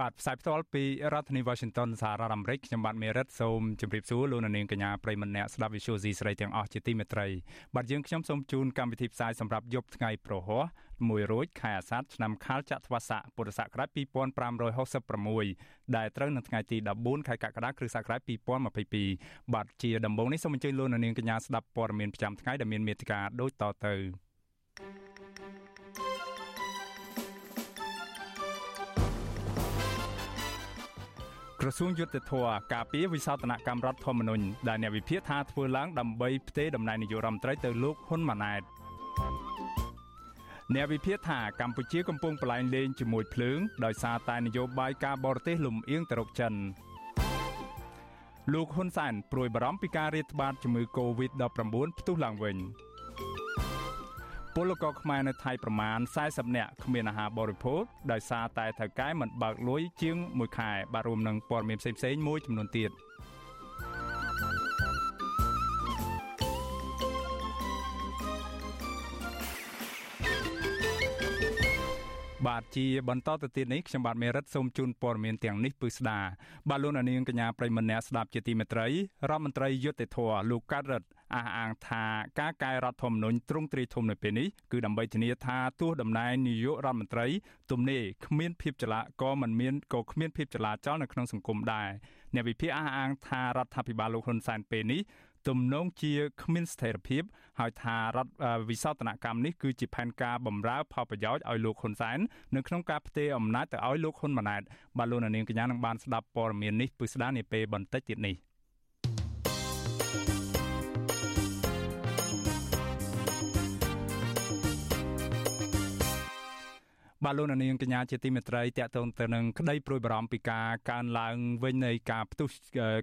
បាទផ្សាយផ្ទាល់ពីរដ្ឋធានី Washington សហរដ្ឋអាមេរិកខ្ញុំបាទមេរិតសូមជម្រាបសួរលោកនាងកញ្ញាប្រិមម្នាក់ស្ដាប់ Visual C ស្រីទាំងអស់ជាទីមេត្រីបាទយើងខ្ញុំសូមជូនកម្មវិធីផ្សាយសម្រាប់យប់ថ្ងៃប្រហោះ1រោចខែអាសាឍឆ្នាំខាលចត្វាស័កពុរសករាជ2566ដែលត្រូវនៅថ្ងៃទី14ខែកក្កដាគ្រិស្តសករាជ2022បាទជាដំបូងនេះសូមអញ្ជើញលោកនាងកញ្ញាស្ដាប់ព័ត៌មានប្រចាំថ្ងៃដែលមានមេត្តាដូចតទៅ ក្រសួងយុទ្ធភ័ពការពារវិសោធនកម្មរដ្ឋធម្មនុញ្ញដែលអ្នកវិភាគថាធ្វើឡើងដើម្បីផ្ទេរតំណែងនាយករដ្ឋមន្ត្រីទៅលោកហ៊ុនម៉ាណែតអ្នកវិភាគថាកម្ពុជាកំពុងបលែងលេងជាមួយភ្លើងដោយសារតែនយោបាយការបរទេសលំអៀងទៅរកចិនលោកហ៊ុនសែនព្រួយបារម្ភពីការរាតត្បាតជំងឺ Covid-19 ផ្ទុះឡើងវិញ។ ពលករខ្មែរនៅថៃប្រមាណ40នាក់គ្មានអាហារបរិភោគដោយសារតែថៅកែមិនបើកលុយជាង1ខែបាទរួមនឹងព័ត៌មានផ្សេងៗមួយចំនួនទៀត។ បាទជាបន្តទៅទៀតនេះខ្ញុំបាទមេរិតសូមជូនព័ត៌មានទាំងនេះពឺស្ដាបាទលោកនាងកញ្ញាប្រិមម្នាក់ស្ដាប់ជាទីមេត្រីរដ្ឋមន្ត្រីយុទ្ធភ័ពលោកកើតរិទ្ធអះអាងថាការកែរដ្ឋធម្មនុញ្ញទ្រង់ទ្រីធំនៅពេលនេះគឺដើម្បីធានាថាទោះតំណែងនាយករដ្ឋមន្ត្រីទំនេរគ្មានភាពចលាក៏មិនមានក៏គ្មានភាពចលាចលនៅក្នុងសង្គមដែរអ្នកវិភាគអះអាងថារដ្ឋាភិបាលលោកហ៊ុនសែនពេលនេះ ទំនងជាគ្មានស្ថិរភាពហើយថារដ្ឋវិសោធនកម្មនេះគឺជាផែនការបំរើផលប្រយោជន៍ឲ្យលោកហ៊ុនសែននៅក្នុងការផ្ទេរអំណាចទៅឲ្យលោកហ៊ុនម៉ាណែតបាទលោកនាងកញ្ញានឹងបានស្ដាប់ព័ត៌មាននេះពិស្ដានាពេលបន្តិចទៀតនេះ។ បាទលោកនាងកញ្ញាជាទីមេត្រីតកតងទៅនឹងក្តីព្រួយបារម្ភពីការកើនឡើងវិញនៃការផ្ទុះ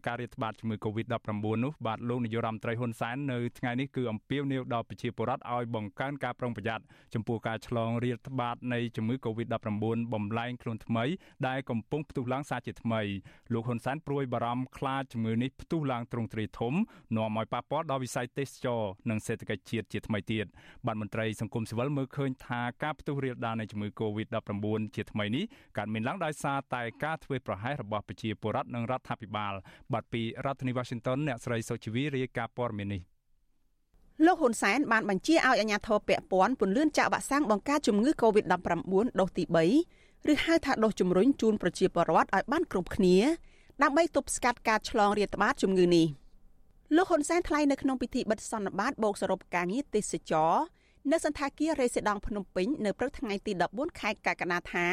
ការរាតត្បាតជំងឺ Covid-19 នោះបាទលោកនាយករដ្ឋមន្ត្រីហ៊ុនសែននៅថ្ងៃនេះគឺអំពាវនាវដល់ប្រជាពលរដ្ឋឲ្យបង្កើនការប្រុងប្រយ័ត្នចំពោះការឆ្លងរាតត្បាតនៃជំងឺ Covid-19 បំលែងខ្លួនថ្មីដែលកំពុងផ្ទុះឡើងសារជាថ្មីលោកហ៊ុនសែនព្រួយបារម្ភខ្លាចជំងឺនេះផ្ទុះឡើងទ្រង់ទ្រាយធំនាំឲ្យប៉ះពាល់ដល់វិស័យទេសចរនិងសេដ្ឋកិច្ចជាតិជាថ្មីទៀតបាទមន្ត្រីសង្គមស៊ីវិលមើលឃើញថាការផ្ទុះរាលដាលនៃជំងឺ COVID-19 ជាថ្មីនេះកើតមានឡើងដោយសារតែការធ្វើប្រហែសរបស់ប្រជាពលរដ្ឋនិងរដ្ឋាភិបាលបាទពីរដ្ឋធានី Washington អ្នកស្រីសុជីវីរាយការណ៍ព័ត៌មាននេះលោកហ៊ុនសែនបានបញ្ជាឲ្យអាជ្ញាធរពាក់ព័ន្ធពន្លឿនចាក់វ៉ាក់សាំងបង្ការជំងឺ Covid-19 ដូសទី3ឬហៅថាដូសជំរុញជូនប្រជាពលរដ្ឋឲ្យបានគ្រប់គ្នាដើម្បីទប់ស្កាត់ការឆ្លងរាតត្បាតជំងឺនេះលោកហ៊ុនសែនថ្លែងនៅក្នុងពិធីបិទសន្និបាតបូកសរុបការងារទេសចរ នៅសន្តាគាររេសេដង់ភ្នំពេញនៅព្រឹកថ្ងៃទី14ខែកក្កដាថា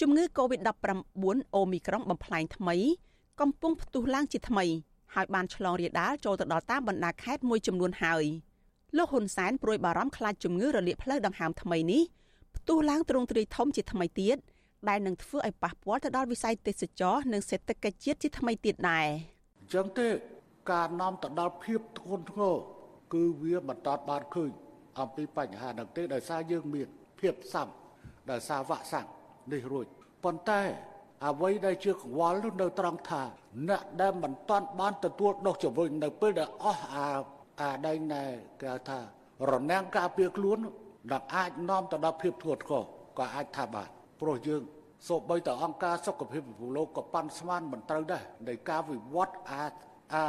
ជំងឺ Covid-19 អូមីក្រុងបំផ្លែងថ្មី កំពុងផ្ទុះឡើងជាថ្មីហើយបានឆ្លងរាលដាលចូលទៅដល់តាមបណ្ដាខេត្តមួយចំនួនហើយលោកហ៊ុនសែនព្រួយបារម្ភខ្លាចជំងឺរលាកផ្លូវដង្ហើមថ្មីនេះផ្ទុះឡើងទ្រង់ទ្រាយធំជាថ្មីទៀតដែលនឹងធ្វើឲ្យប៉ះពាល់ទៅដល់វិស័យទេសចរនិងសេដ្ឋកិច្ចជាតិជាថ្មីទៀតដែរអញ្ចឹងទេការនាំទៅដល់ភាពធ្ងន់ធ្ងរគឺវាបន្តបានឃើញ អំពីបញ្ហាហ្នឹងទេដោយសារយើងមានភាពផ្សំដោយសារវាក់សាំងនេះរួចប៉ុន្តែអ្វីដែលជាកង្វល់នោះនៅត្រង់ថាអ្នកដែលមិនតាន់បានទទួលដុសជំវិញនៅពេលដែលអស់អាអាដែងណែគេហៅថារនាំងការពារខ្លួននឹងអាចនាំទៅដល់ភាពធ្ងន់ធ្ងរក៏អាចថាបានព្រោះយើងសូម្បីតែអង្គការសុខភាពពិភពលោកក៏ប៉ាន់ស្មានមិនត្រូវដែរនៃការវិវត្តអាចអា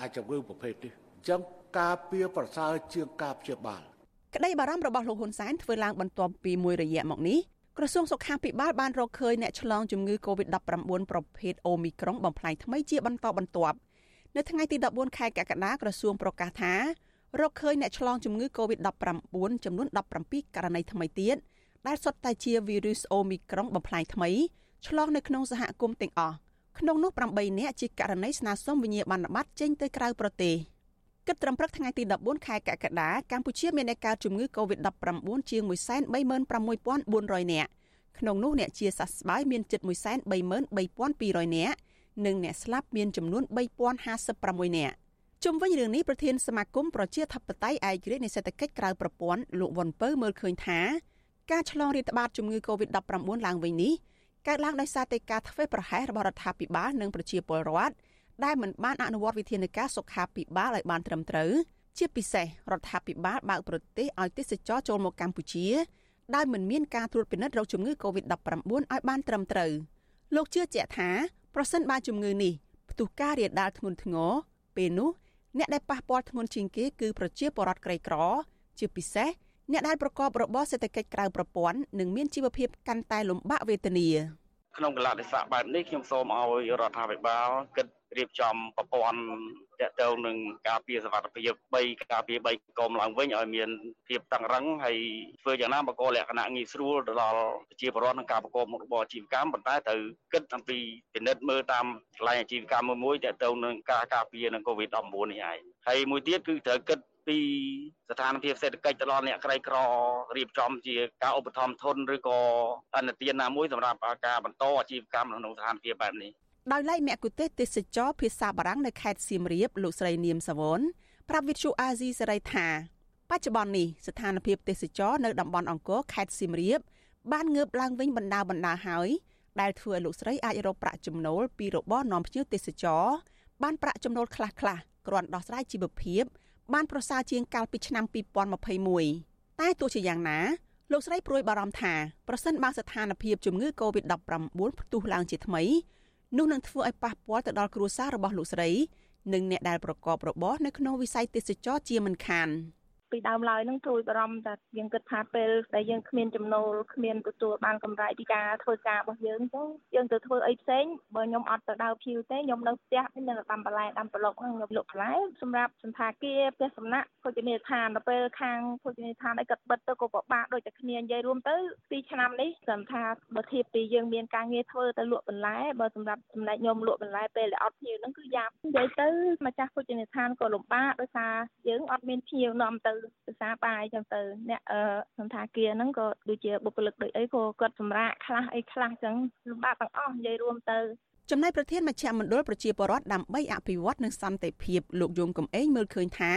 អាជំងឺប្រភេទនេះអញ្ចឹងការពៀប្រសើរជាងការព្យាបាល ក្តីបារម្ភរបស់លោកហ៊ុនសែនធ្វើឡើងបន្ទាប់ពីមួយរយៈមកនេះក្រសួងសុខាភិបាលបានរកឃើញអ្នកឆ្លងជំងឺ Covid-19 ប្រភេទអូមីក្រុងបំផ្លាញថ្មីជាបន្តបន្ទាប់នៅថ្ងៃទី14ខែកក្កដាក្រសួងប្រកាសថារកឃើញអ្នកឆ្លងជំងឺ Covid-19 ចំនួន17ករណីថ្មីទៀតដែលសុទ្ធតែជាវីរុសអូមីក្រុងបំផ្លាញថ្មីឆ្លងនៅក្នុងសហគមន៍ទាំងអស់ក្នុងនោះ8នាក់ជាករណីស្នើសុំវិញ្ញាបនបត្រចេញទៅក្រៅប្រទេស។ គិតត្រឹមព្រឹកថ្ងៃទី14ខែកក្កដាកម្ពុជាមានអ្នកកើតជំងឺ Covid-19 ជាង136,400នាក់ក្នុងនោះអ្នកជាសះស្បើយមានជិត133,200នាក់និងអ្នកស្លាប់មានចំនួន3056នាក់ជុំវិញរឿងនេះប្រធានសមាគមប្រជាធិបតេយ្យឯករាជ្យនៃសេដ្ឋកិច្ចក្រៅប្រព័ន្ធលោកវ៉ុនពៅមើលឃើញថាការឆ្លងរាតត្បាតជំងឺ Covid-19 ឡើងវិញនេះកើតឡើងដោយសារតែការធ្វេសប្រហែសរបស់រដ្ឋាភិបាលនិងប្រជាពលរដ្ឋ ដែលមិនបានអនុវត្តវិធានការសុខាភិបាលឲ្យបានត្រឹមត្រូវជាពិសេសរដ្ឋាភិបាលបើកប្រទេសឲ្យទេសចរចូលមកកម្ពុជាដោយមិនមានការត្រួតពិនិត្យរោគជំងឺ Covid-19 ឲ្យបានត្រឹមត្រូវលោកជឿជាក់ថាប្រសិនបើជំងឺនេះផ្ទុះការរាលដាលធ្ងន់ធ្ងរពេលនោះអ្នកដែលប៉ះពាល់ធ្ងន់ជាងគេគឺប្រជាពលរដ្ឋក្រីក្រ ជាពិសេសអ្នកដែលប្រកបរបរសេដ្ឋកិច្ចក្រៅប្រព័ន្ធនិងមានជីវភាពកាន់តែលំបាកវេទនាក្នុងកលៈទេសៈបែបនេះខ្ញុំសូមឲ្យរដ្ឋាភិបាលគិត រៀបចំប្រព័ន្ធតកតងនឹងការពារសវត្ថិភាព3ការពារ3កុំឡើងវិញឲ្យមានភាពតឹងរឹងហើយធ្វើយ៉ាងណាបង្កលក្ខណៈងាយស្រួលទៅដល់ប្រជាពលរដ្ឋក្នុងការប្រកបមុខរបរអាជីវកម្មប៉ុន្តែត្រូវគិតអំពីពិនិត្យមើលតាមកន្លែងអាជីវកម្មមួយមួយតកតងនឹងការការពារនឹង COVID-19 នេះឯងហើយមួយទៀតគឺត្រូវគិតពីស្ថានភាពសេដ្ឋកិច្ចទៅដល់អ្នកក្រីក្ររៀបចំជាការឧបត្ថម្ភធនឬក៏អនុទានណាមួយសម្រាប់ការបន្តអាជីវកម្មក្នុងស្ថានភាពបែបនេះ ដោយឡែកមគ្គុទេសទេសចរភាសាបារាំងនៅខេត្តសៀមរាបលោកស្រីនាមសវនប្រាប់វិទ្យុអាស៊ីសេរីថាបច្ចុប្បន្ននេះស្ថានភាពទេសចរនៅតំបន់អង្គរខេត្តសៀមរាប បានងើបឡើងវិញបណ្ដាបណ្ដាហើយដែលធ្វើឲ្យលោកស្រីអាចរកប្រាក់ចំណូលពីរបរនាំភ្ញៀវទេសចរបានប្រាក់ចំណូលខ្លះៗគ្រាន់ដោះស្រាយជីវភាពបានប្រសើរជាងកាលពីឆ្នាំ2021តែទោះជាយ៉ាងណាលោកស្រីព្រួយបារម្ភថាប្រសិនបើស្ថានភាពជំងឺ Covid-19 ផ្ទុះឡើងជាថ្មី នោះនឹងធ្វើឲ្យប៉ះពាល់ទៅដល់គ្រួសាររបស់លោកស្រី និងអ្នកដែលប្រកបរបរនៅក្នុងវិស័យទេសចរជាមិនខាន។ ពីដើមឡើយហ្នឹងព្រួយបារម្ភតែយើងគិតថាពេលដែលយើងគ្មានចំណូលគ្មានទទួលបានកម្រៃពីការធ្វើការរបស់យើងអញ្ចឹងយើងទៅធ្វើអីផ្សេងបើខ្ញុំអត់ទៅដើរភៀវទេខ្ញុំនៅផ្ទះខ្ញុំនៅដាំបន្លែដាំប្លុកហ្នឹងខ្ញុំលក់បន្លែសម្រាប់សន្តាគារផ្ទះសំណាក់ភោជនីយដ្ឋានដល់ពេលខាងភោជនីយដ្ឋានអីគាត់បិទទៅក៏ពិបាកដូចតែគ្នានិយាយរួមទៅពីឆ្នាំនេះសន្តាបើធៀបពីយើងមានការងារធ្វើទៅលក់បន្លែបើសម្រាប់ចំណែកខ្ញុំលក់បន្លែពេលដែលអត់ភៀវហ្នឹងគឺយ៉ាប់និយាយទៅម្ចាស់ភោជនីយដ្ឋានក៏លំបាកដោយសារយើងអត់មានភៀវនាំទៅភាសាបាយចឹងទៅអ្នកអឺសន្តាគារហ្នឹងក៏ដូចជាបុគ្គលិកដូចអីក៏គាត់សម្រាកខ្លះអីខ្លះចឹងលំបាកទាំងអស់និយាយរួមទៅចំណែកប្រធានមជ្ឈមណ្ឌលប្រជាពលរដ្ឋដើម្បីអភិវឌ្ឍនិងសន្តិភាពលោកយងកំឯងមើលឃើញថា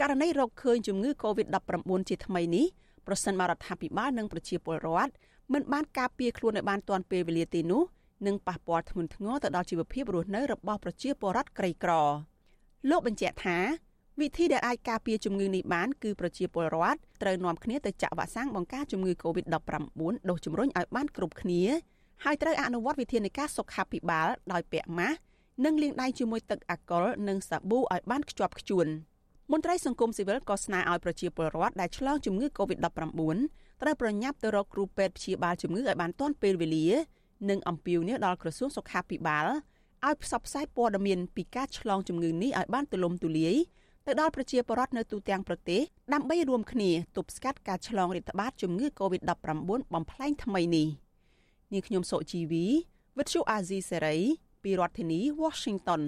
ករណីរកឃើញជំងឺ Covid-19 ជាថ្មីនេះប្រសិនបរដ្ឋាភិបាលនិងប្រជាពលរដ្ឋមិនបានការពារខ្លួនឲ្យបានទាន់ពេលវេលាទេនោះនឹងប៉ះពាល់ធ្ងន់ធ្ងរទៅដល់ជីវភាពរស់នៅរបស់ប្រជាពលរដ្ឋក្រីក្រលោកបញ្ជាក់ថា វិធីដែលអាចការពារជំងឺនេះបានគឺប្រជាពលរដ្ឋត្រូវនាំគ្នាទៅចាក់វ៉ាក់សាំងបង្ការជំងឺ Covid-19 ដូសជំរុញឲ្យបានគ្រប់គ្នាហើយត្រូវអនុវត្តវិធានការសុខាភិបាលដោយពាក់ម៉ាស់និងលាងដៃជាមួយទឹកអាល់កុលនិងសាប៊ូឲ្យបានខ្ជាប់ខ្ជួនមន្ត្រីសង្គមស៊ីវិលក៏ស្នើឲ្យប្រជាពលរដ្ឋដែលឆ្លងជំងឺ Covid-19 ត្រូវប្រញាប់ទៅរកគ្រូពេទ្យព្យាបាលជំងឺឲ្យបានទាន់ពេលវេលា និងអំពាវនាវដល់ក្រសួងសុខាភិបាលឲ្យផ្សព្វផ្សាយព័ត៌មានពីការឆ្លងជំងឺនេះឲ្យបានទូលំទូលាយ ទៅដល់ប្រជាពលរដ្ឋនៅទូទាំងប្រទេសដើម្បីរួមគ្នាទប់ស្កាត់ការឆ្លងរាតត្បាតជំងឺ Covid-19 បំផ្លែងថ្មីនេះនាងខ្ញុំសុជីវីវិទ្យុអាស៊ីសេរីពីរដ្ឋធានី Washington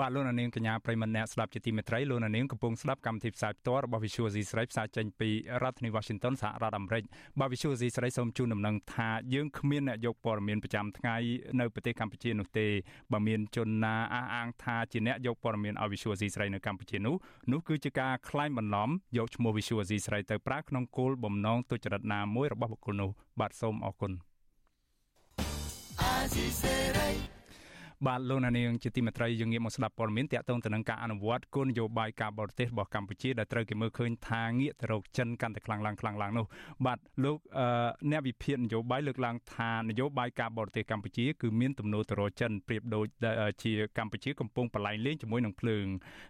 បាទលោកនាងកញ្ញាប្រិមម្នាក់ស្ដាប់ជាទីមេត្រីលោកនាងកំពុងស្ដាប់កម្មវិធីផ្សាយផ្ទាល់របស់ Visual C ស្រីផ្សាយចេញពីរដ្ឋធានី Washington សហរដ្ឋអាមេរិកបាទ Visual C ស្រីសូមជូនដំណឹងថាយើងគ្មានអ្នកយកព័ត៌មានប្រចាំថ្ងៃនៅប្រទេសកម្ពុជានោះទេបើមានជនណាអះអាងថាជាអ្នកយកព័ត៌មានឲ្យ Visual C ស្រីនៅកម្ពុជានោះនោះគឺជាការក្លែងបន្លំយកឈ្មោះ Visual C ស្រីទៅប្រើក្នុងគោលបំណងទុច្ចរិតណាមួយរបស់បុគ្គលនោះបាទសូមអរគុណអាស៊ីសេរី បាទលោកនាងជាទីមេត្រីយើងងាកមកស្ដាប់ព័ត៌មានតាក់ទងទៅនឹងការអនុវត្តគោលនយោបាយការបរទេសរបស់កម្ពុជាដែលត្រូវគេមើលឃើញថាងាកទៅរកចិនកាន់តែខ្លាំងឡើងខ្លាំងឡើងនោះបាទលោកអ្នកវិភាគនយោបាយលើកឡើងថានយោបាយការបរទេសកម្ពុជាគឺមានទំនោរទៅរកចិនប្រៀបដូចជាកម្ពុជាកំពុងបលែងលេងជាមួយនឹងភ្លើង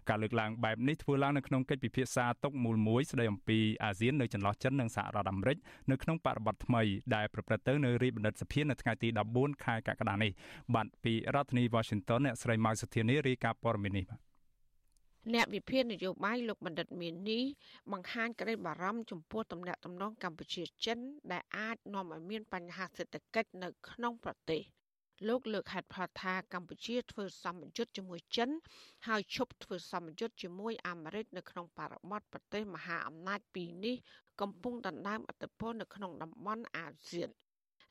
ការលើកឡើងបែបនេះធ្វើឡើងនៅក្នុងកិច្ចពិភាក្សាតុមូលមួយស្ដីអំពីអាស៊ាននៅចន្លោះចិននិងសហរដ្ឋអាមេរិកនៅក្នុងបរិបទថ្មីដែលប្រព្រឹត្តទៅនៅរាជបណ្ឌិតសភានៅថ្ងៃទី14ខែកក្កដានេះបាទពីរដ្ឋធានីនី Washington អ្នកស្រីម៉ៅសុធានីរាយការណ៍ព័ត៌មាននេះបាទអ្នកវិភាគនយោបាយលោកបណ្ឌិតមាននេះបង្ហាញក្តីបារម្ភចំពោះទំនាក់ទំនងកម្ពុជាចិន ដែលអាចនាំឲ្យមានបញ្ហាសេដ្ឋកិច្ចនៅក្នុងប្រទេសលោកលើកហេតុផលថាកម្ពុជាធ្វើសម្ពយុទ្ធជាមួយចិន ហើយឈប់ធ្វើសម្ពយុទ្ធជាមួយអាមេរិកនៅក្នុងបរិបទប្រទេសមហាអំណាចពីរនេះ កំពុងដណ្ដើមអធិបតេយ្យនៅក្នុងតំបន់អាស៊ាន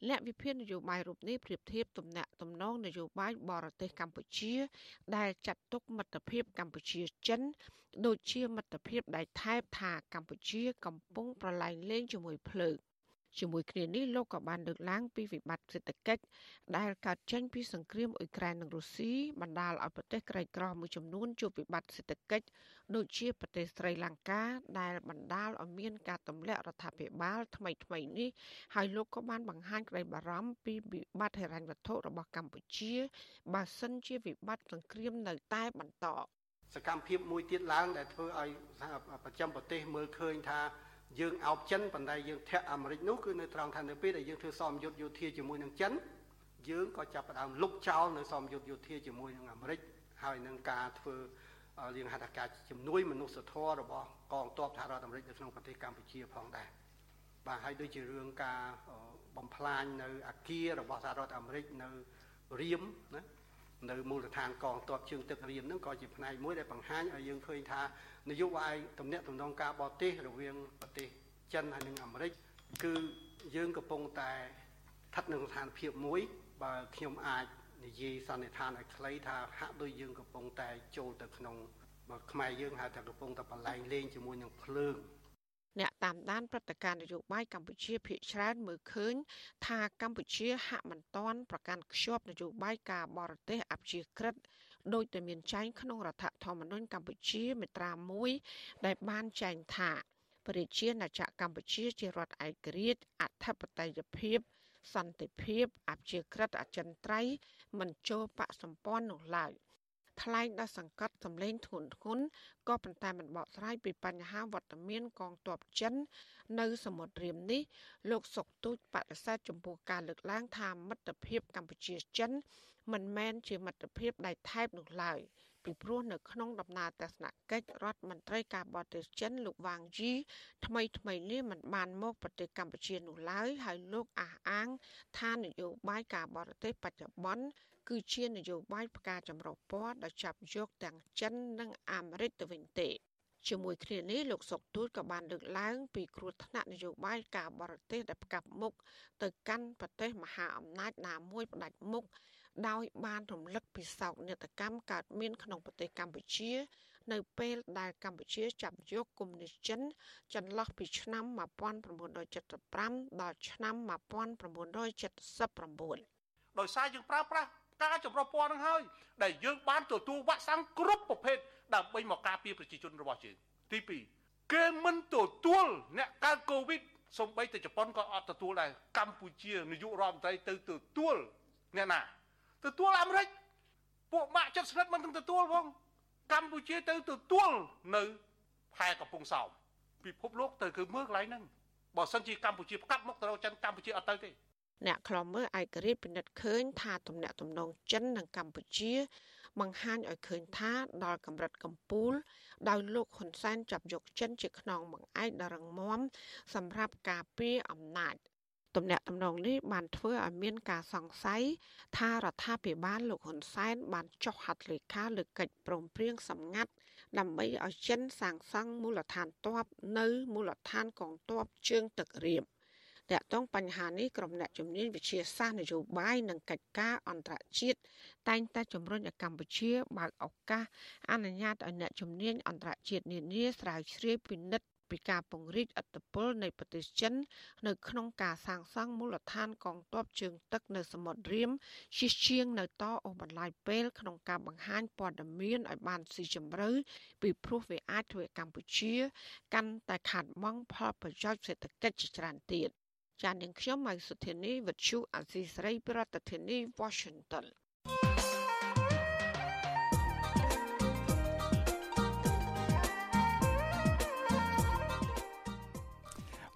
អ្នកវិភាគនយោបាយរូបនេះប្រៀបធៀបទំនាក់ទំនងនយោបាយបរទេសកម្ពុជា ដែលចាត់ទុកមិត្តភាពកម្ពុជាចិន ដូចជាមិត្តភាពដែលថែបថាកម្ពុជា កំពុងប្រឡែងលេងជាមួយភ្លើង ជាមួយគ្នានេះលោកក៏បានលើកឡើងពីវិបត្តិសេដ្ឋកិច្ចដែលកើតចេញពីសង្គ្រាមអ៊ុយក្រែននិងរុស្ស៊ីបណ្ដាលឲ្យប្រទេសក្រីក្រមួយចំនួនជួបវិបត្តិសេដ្ឋកិច្ចដូចជាប្រទេសស្រីលង្កាដែលបណ្ដាលឲ្យមានការទម្លាក់រដ្ឋាភិបាលថ្មីថ្មីនេះហើយលោកក៏បានបង្ហាញក្តីបារម្ភពីវិបត្តិហិរញ្ញវត្ថុរបស់កម្ពុជាបើសិនជាវិបត្តិសង្គ្រាមនៅតែបន្តសកម្មភាពមួយទៀតឡើងដែលធ្វើឲ្យប្រចាំប្រទេសមើលឃើញថា យើងអោបចិនប៉ុន្តែយើងធាក់អាមេរិកនោះគឺនៅត្រង់ថានៅពេលដែលយើងធ្វើសមយុទ្ធយោធាជាមួយនឹងចិនយើងក៏ចាប់ផ្ដើមលុបចោលនៅសមយុទ្ធយោធាជាមួយនឹងអាមេរិកហើយនឹងការធ្វើរៀងហត្ថការជំនួយមនុស្សធម៌របស់កងទ័ពសហរដ្ឋអាមេរិកនៅក្នុងប្រទេសកម្ពុជាផងដែរបាទហើយដូចជារឿងការបំផ្លាញនៅអាគាររបស់សហរដ្ឋអាមេរិកនៅរៀមណា នៅមូលដ្ឋានកងទ័ពជើងទឹករៀមហ្នឹងក៏ជាផ្នែកមួយដែលបង្ហាញឲ្យយើងឃើញថានយោបាយទំនាក់ទំនងការបរទេសរវាងប្រទេសចិនហើយនិងអាមេរិកគឺយើងកំពុងតែស្ថិតនៅស្ថានភាពមួយបើខ្ញុំអាចនិយាយសន្និដ្ឋានឲ្យខ្លីថាហាក់ដូចយើងកំពុងតែចូលទៅក្នុងបើខ្មែរយើងហៅថាកំពុងតែបលែងលេងជាមួយនឹងភ្លើង អ្នកតាមដានព្រឹត្តិការណ៍នយោបាយកម្ពុជាភាគច្រើនមើលឃើញ ថាកម្ពុជាហាក់មិនទាន់ប្រកាន់ខ្ជាប់នយោបាយការបរទេសអព្យាក្រឹតដោយតែមានចែងក្នុងរដ្ឋធម្មនុញ្ញកម្ពុជាមាត្រា1ដែលបានចែងថាប្រជាណាចក្រកម្ពុជាជារដ្ឋឯករាជ្យអធិបតេយ្យភាពសន្តិភាពអព្យាក្រឹតអចិន្ត្រៃយ៍មិនចូលបកសម្ព័ន្ធនោះឡើយ ថ្លែងដល់សង្កត់សម្លេងធ្ងន់ធ្ងរក៏ប៉ុន្តែមិនបកស្រាយពីបញ្ហាវត្តមានកងទ័ពចិន នៅសមុទ្ររៀមនេះលោកសុកទូចបដិសេធចំពោះការលើកឡើងថាមិត្តភាពកម្ពុជាចិន មិនមែនជាមិត្តភាពដែលថែបនោះឡើយពីព្រោះនៅក្នុងដំណើរទស្សនកិច្ចរដ្ឋមន្ត្រីការបរទេសចិនលោកវ៉ាងជីថ្មីថ្មីនេះមិនបានមកប្រទេសកម្ពុជានោះឡើយហើយលោកអះអាងថានយោបាយការបរទេសបច្ចុប្បន្ន គឺជានយោបាយផ្កាចម្រុះពណ៌ដែលចាប់យកទាំងចិននិងអាមេរិកទៅវិញទេជាមួយគ្នានេះលោកសុកទូចក៏បានលើកឡើង ពីគ្រោះថ្នាក់នយោបាយការបរទេសដែលផ្កាប់មុខទៅកាន់ប្រទេសមហាអំណាចណាមួយផ្ដាច់មុខដោយបានរំលឹកពីសោកនាដកម្មកើតមានក្នុងប្រទេសកម្ពុជា នៅពេលដែលកម្ពុជាចាប់យកកុម្មុយនីសចិនចន្លោះពីឆ្នាំ1975ដល់ឆ្នាំ1979ដោយសារយើងប្រើប្រាស់ ការចម្រុះពណ៌នឹងហើយដែលយើងបានទទួលវ៉ាក់សាំងគ្រប់ប្រភេទដើម្បីមកការពារប្រជាជនរបស់យើងទី2គេមិនទទួលអ្នកកើតកូវីដសូម្បីតែជប៉ុនក៏អត់ទទួលដែរកម្ពុជានាយករដ្ឋមន្ត្រីទៅទទួលអ្នកណាទទួលអាមេរិកពួកម៉ាក់ចិត្តស្និទ្ធមិនទាំងទទួលផងកម្ពុជាទៅទទួលនៅផែកំពង់សោមពិភពលោកទៅគឺមើលកន្លែងហ្នឹងបើសិនជាកម្ពុជាផ្កាប់មុខទៅរកចិនកម្ពុជាអត់ទៅទេ អ្នកខ្លំមើលឯករាជ្យពិនិត្យឃើញថាទំនាក់ទំនងចិននិងកម្ពុជា បង្ហាញឲ្យឃើញថាដល់កម្រិតកំពូល ដោយលោកហ៊ុនសែនចាប់យកចិនជាខ្នងបង្អែកដ៏រឹងមាំសម្រាប់ការពារអំណាចទំនាក់ទំនងនេះបានធ្វើឲ្យមានការសង្ស័យថារដ្ឋាភិបាលលោកហ៊ុនសែន បានចុះហត្ថលេខាលើកិច្ចព្រមព្រៀងសម្ងាត់ដើម្បីឲ្យចិនសាងសង់មូលដ្ឋានទ័ពនៅមូលដ្ឋានកងទ័ពជើងទឹករៀប តកតងបញ្ហានេះក្រុមអ្នកជំនាញវិទ្យាសាស្ត្រនយោបាយនិងកិច្ចការអន្តរជាតិតែងតែជំរុញឲ្យកម្ពុជាបើកឱកាសអនុញ្ញាតឲ្យអ្នកជំនាញអន្តរជាតិនានាស្រាវជ្រាវពិនិត្យពីការពង្រីកអធិបតេយ្យនៃប្រទេសចិន នៅក្នុងការសាងសង់មូលដ្ឋានកងទ័ពជើងទឹកនៅសមុទ្ររៀមជិះជាងនៅតអូសបន្លាយពេលក្នុងការបង្ហាញព័ត៌មានឲ្យបានស៊ីជម្រៅពីព្រោះវាអាចធ្វើឲ្យកម្ពុជា កាន់តែខាត់បងផលប្រយោជន៍សេដ្ឋកិច្ចជាច្រើនទៀត ចាននាងខ្ញុំម៉ៃសុធានីវិទ្យុអាស៊ីសេរីប្រធានាធិបតី Washington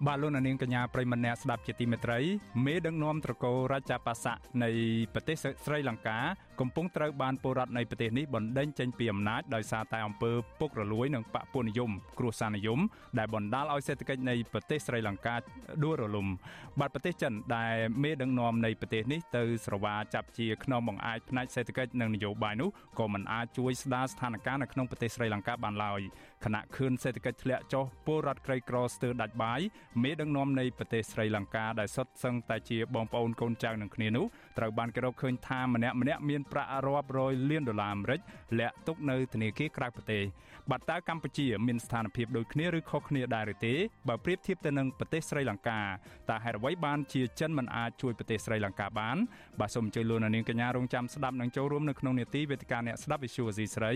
បាទលោកនាងកញ្ញាប្រិមម្នាក់ស្ដាប់ជាទីមេត្រីមេដឹកនាំត្រកូលរាជាបស័កនៃប្រទេសស្រីលង្កាកំពុងត្រូវបានពលរដ្ឋនៃប្រទេសនេះបណ្ដេញចេញពីអំណាចដោយសារតែអំពើពុករលួយនិងបកពុនិយមគ្រោះសានិយម ដែលបណ្ដាលឲ្យសេដ្ឋកិច្ចនៃប្រទេសស្រីលង្កាដួលរលំបាទប្រទេសចិនដែលមេដឹកនាំនៃប្រទេសនេះទៅស្រវាចាប់ជាខ្នងបង្អាយផ្នែកសេដ្ឋកិច្ចនិងនយោបាយនោះក៏មិនអាចជួយស្ដារស្ថានភាពនៅក្នុងប្រទេសស្រីលង្កាបានឡើយខណៈខឿនសេដ្ឋកិច្ចធ្លាក់ចុះពលរដ្ឋក្រីក្រស្ទើរដាច់បាយមេដឹកនាំនៃប្រទេសស្រីលង្កាដែលសុទ្ធសឹងតែជាបងប្អូនកូនចៅនឹងគ្នានោះត្រូវបានគេរកឃើញថាម្នាក់ម្នាក់មានប្រាក់រាប់រយលានដុល្លារអាមេរិកលាក់ទុកនៅធនាគារក្រៅប្រទេសបាត់តើកម្ពុជាមានស្ថានភាពដូចគ្នាឬខុសគ្នាដែរឬទេបើប្រៀបធៀបទៅនឹងប្រទេសស្រីលង្កាតើហេតុអ្វីបានជាចិនមិនអាចជួយប្រទេសស្រីលង្កាបានបាទសូមអញ្ជើញលោកនាងកញ្ញារងចាំស្ដាប់និងចូលរួមនៅក្នុងនេតិវេទិកាអ្នកស្ដាប់វិទ្យុអេស៊ីស្រី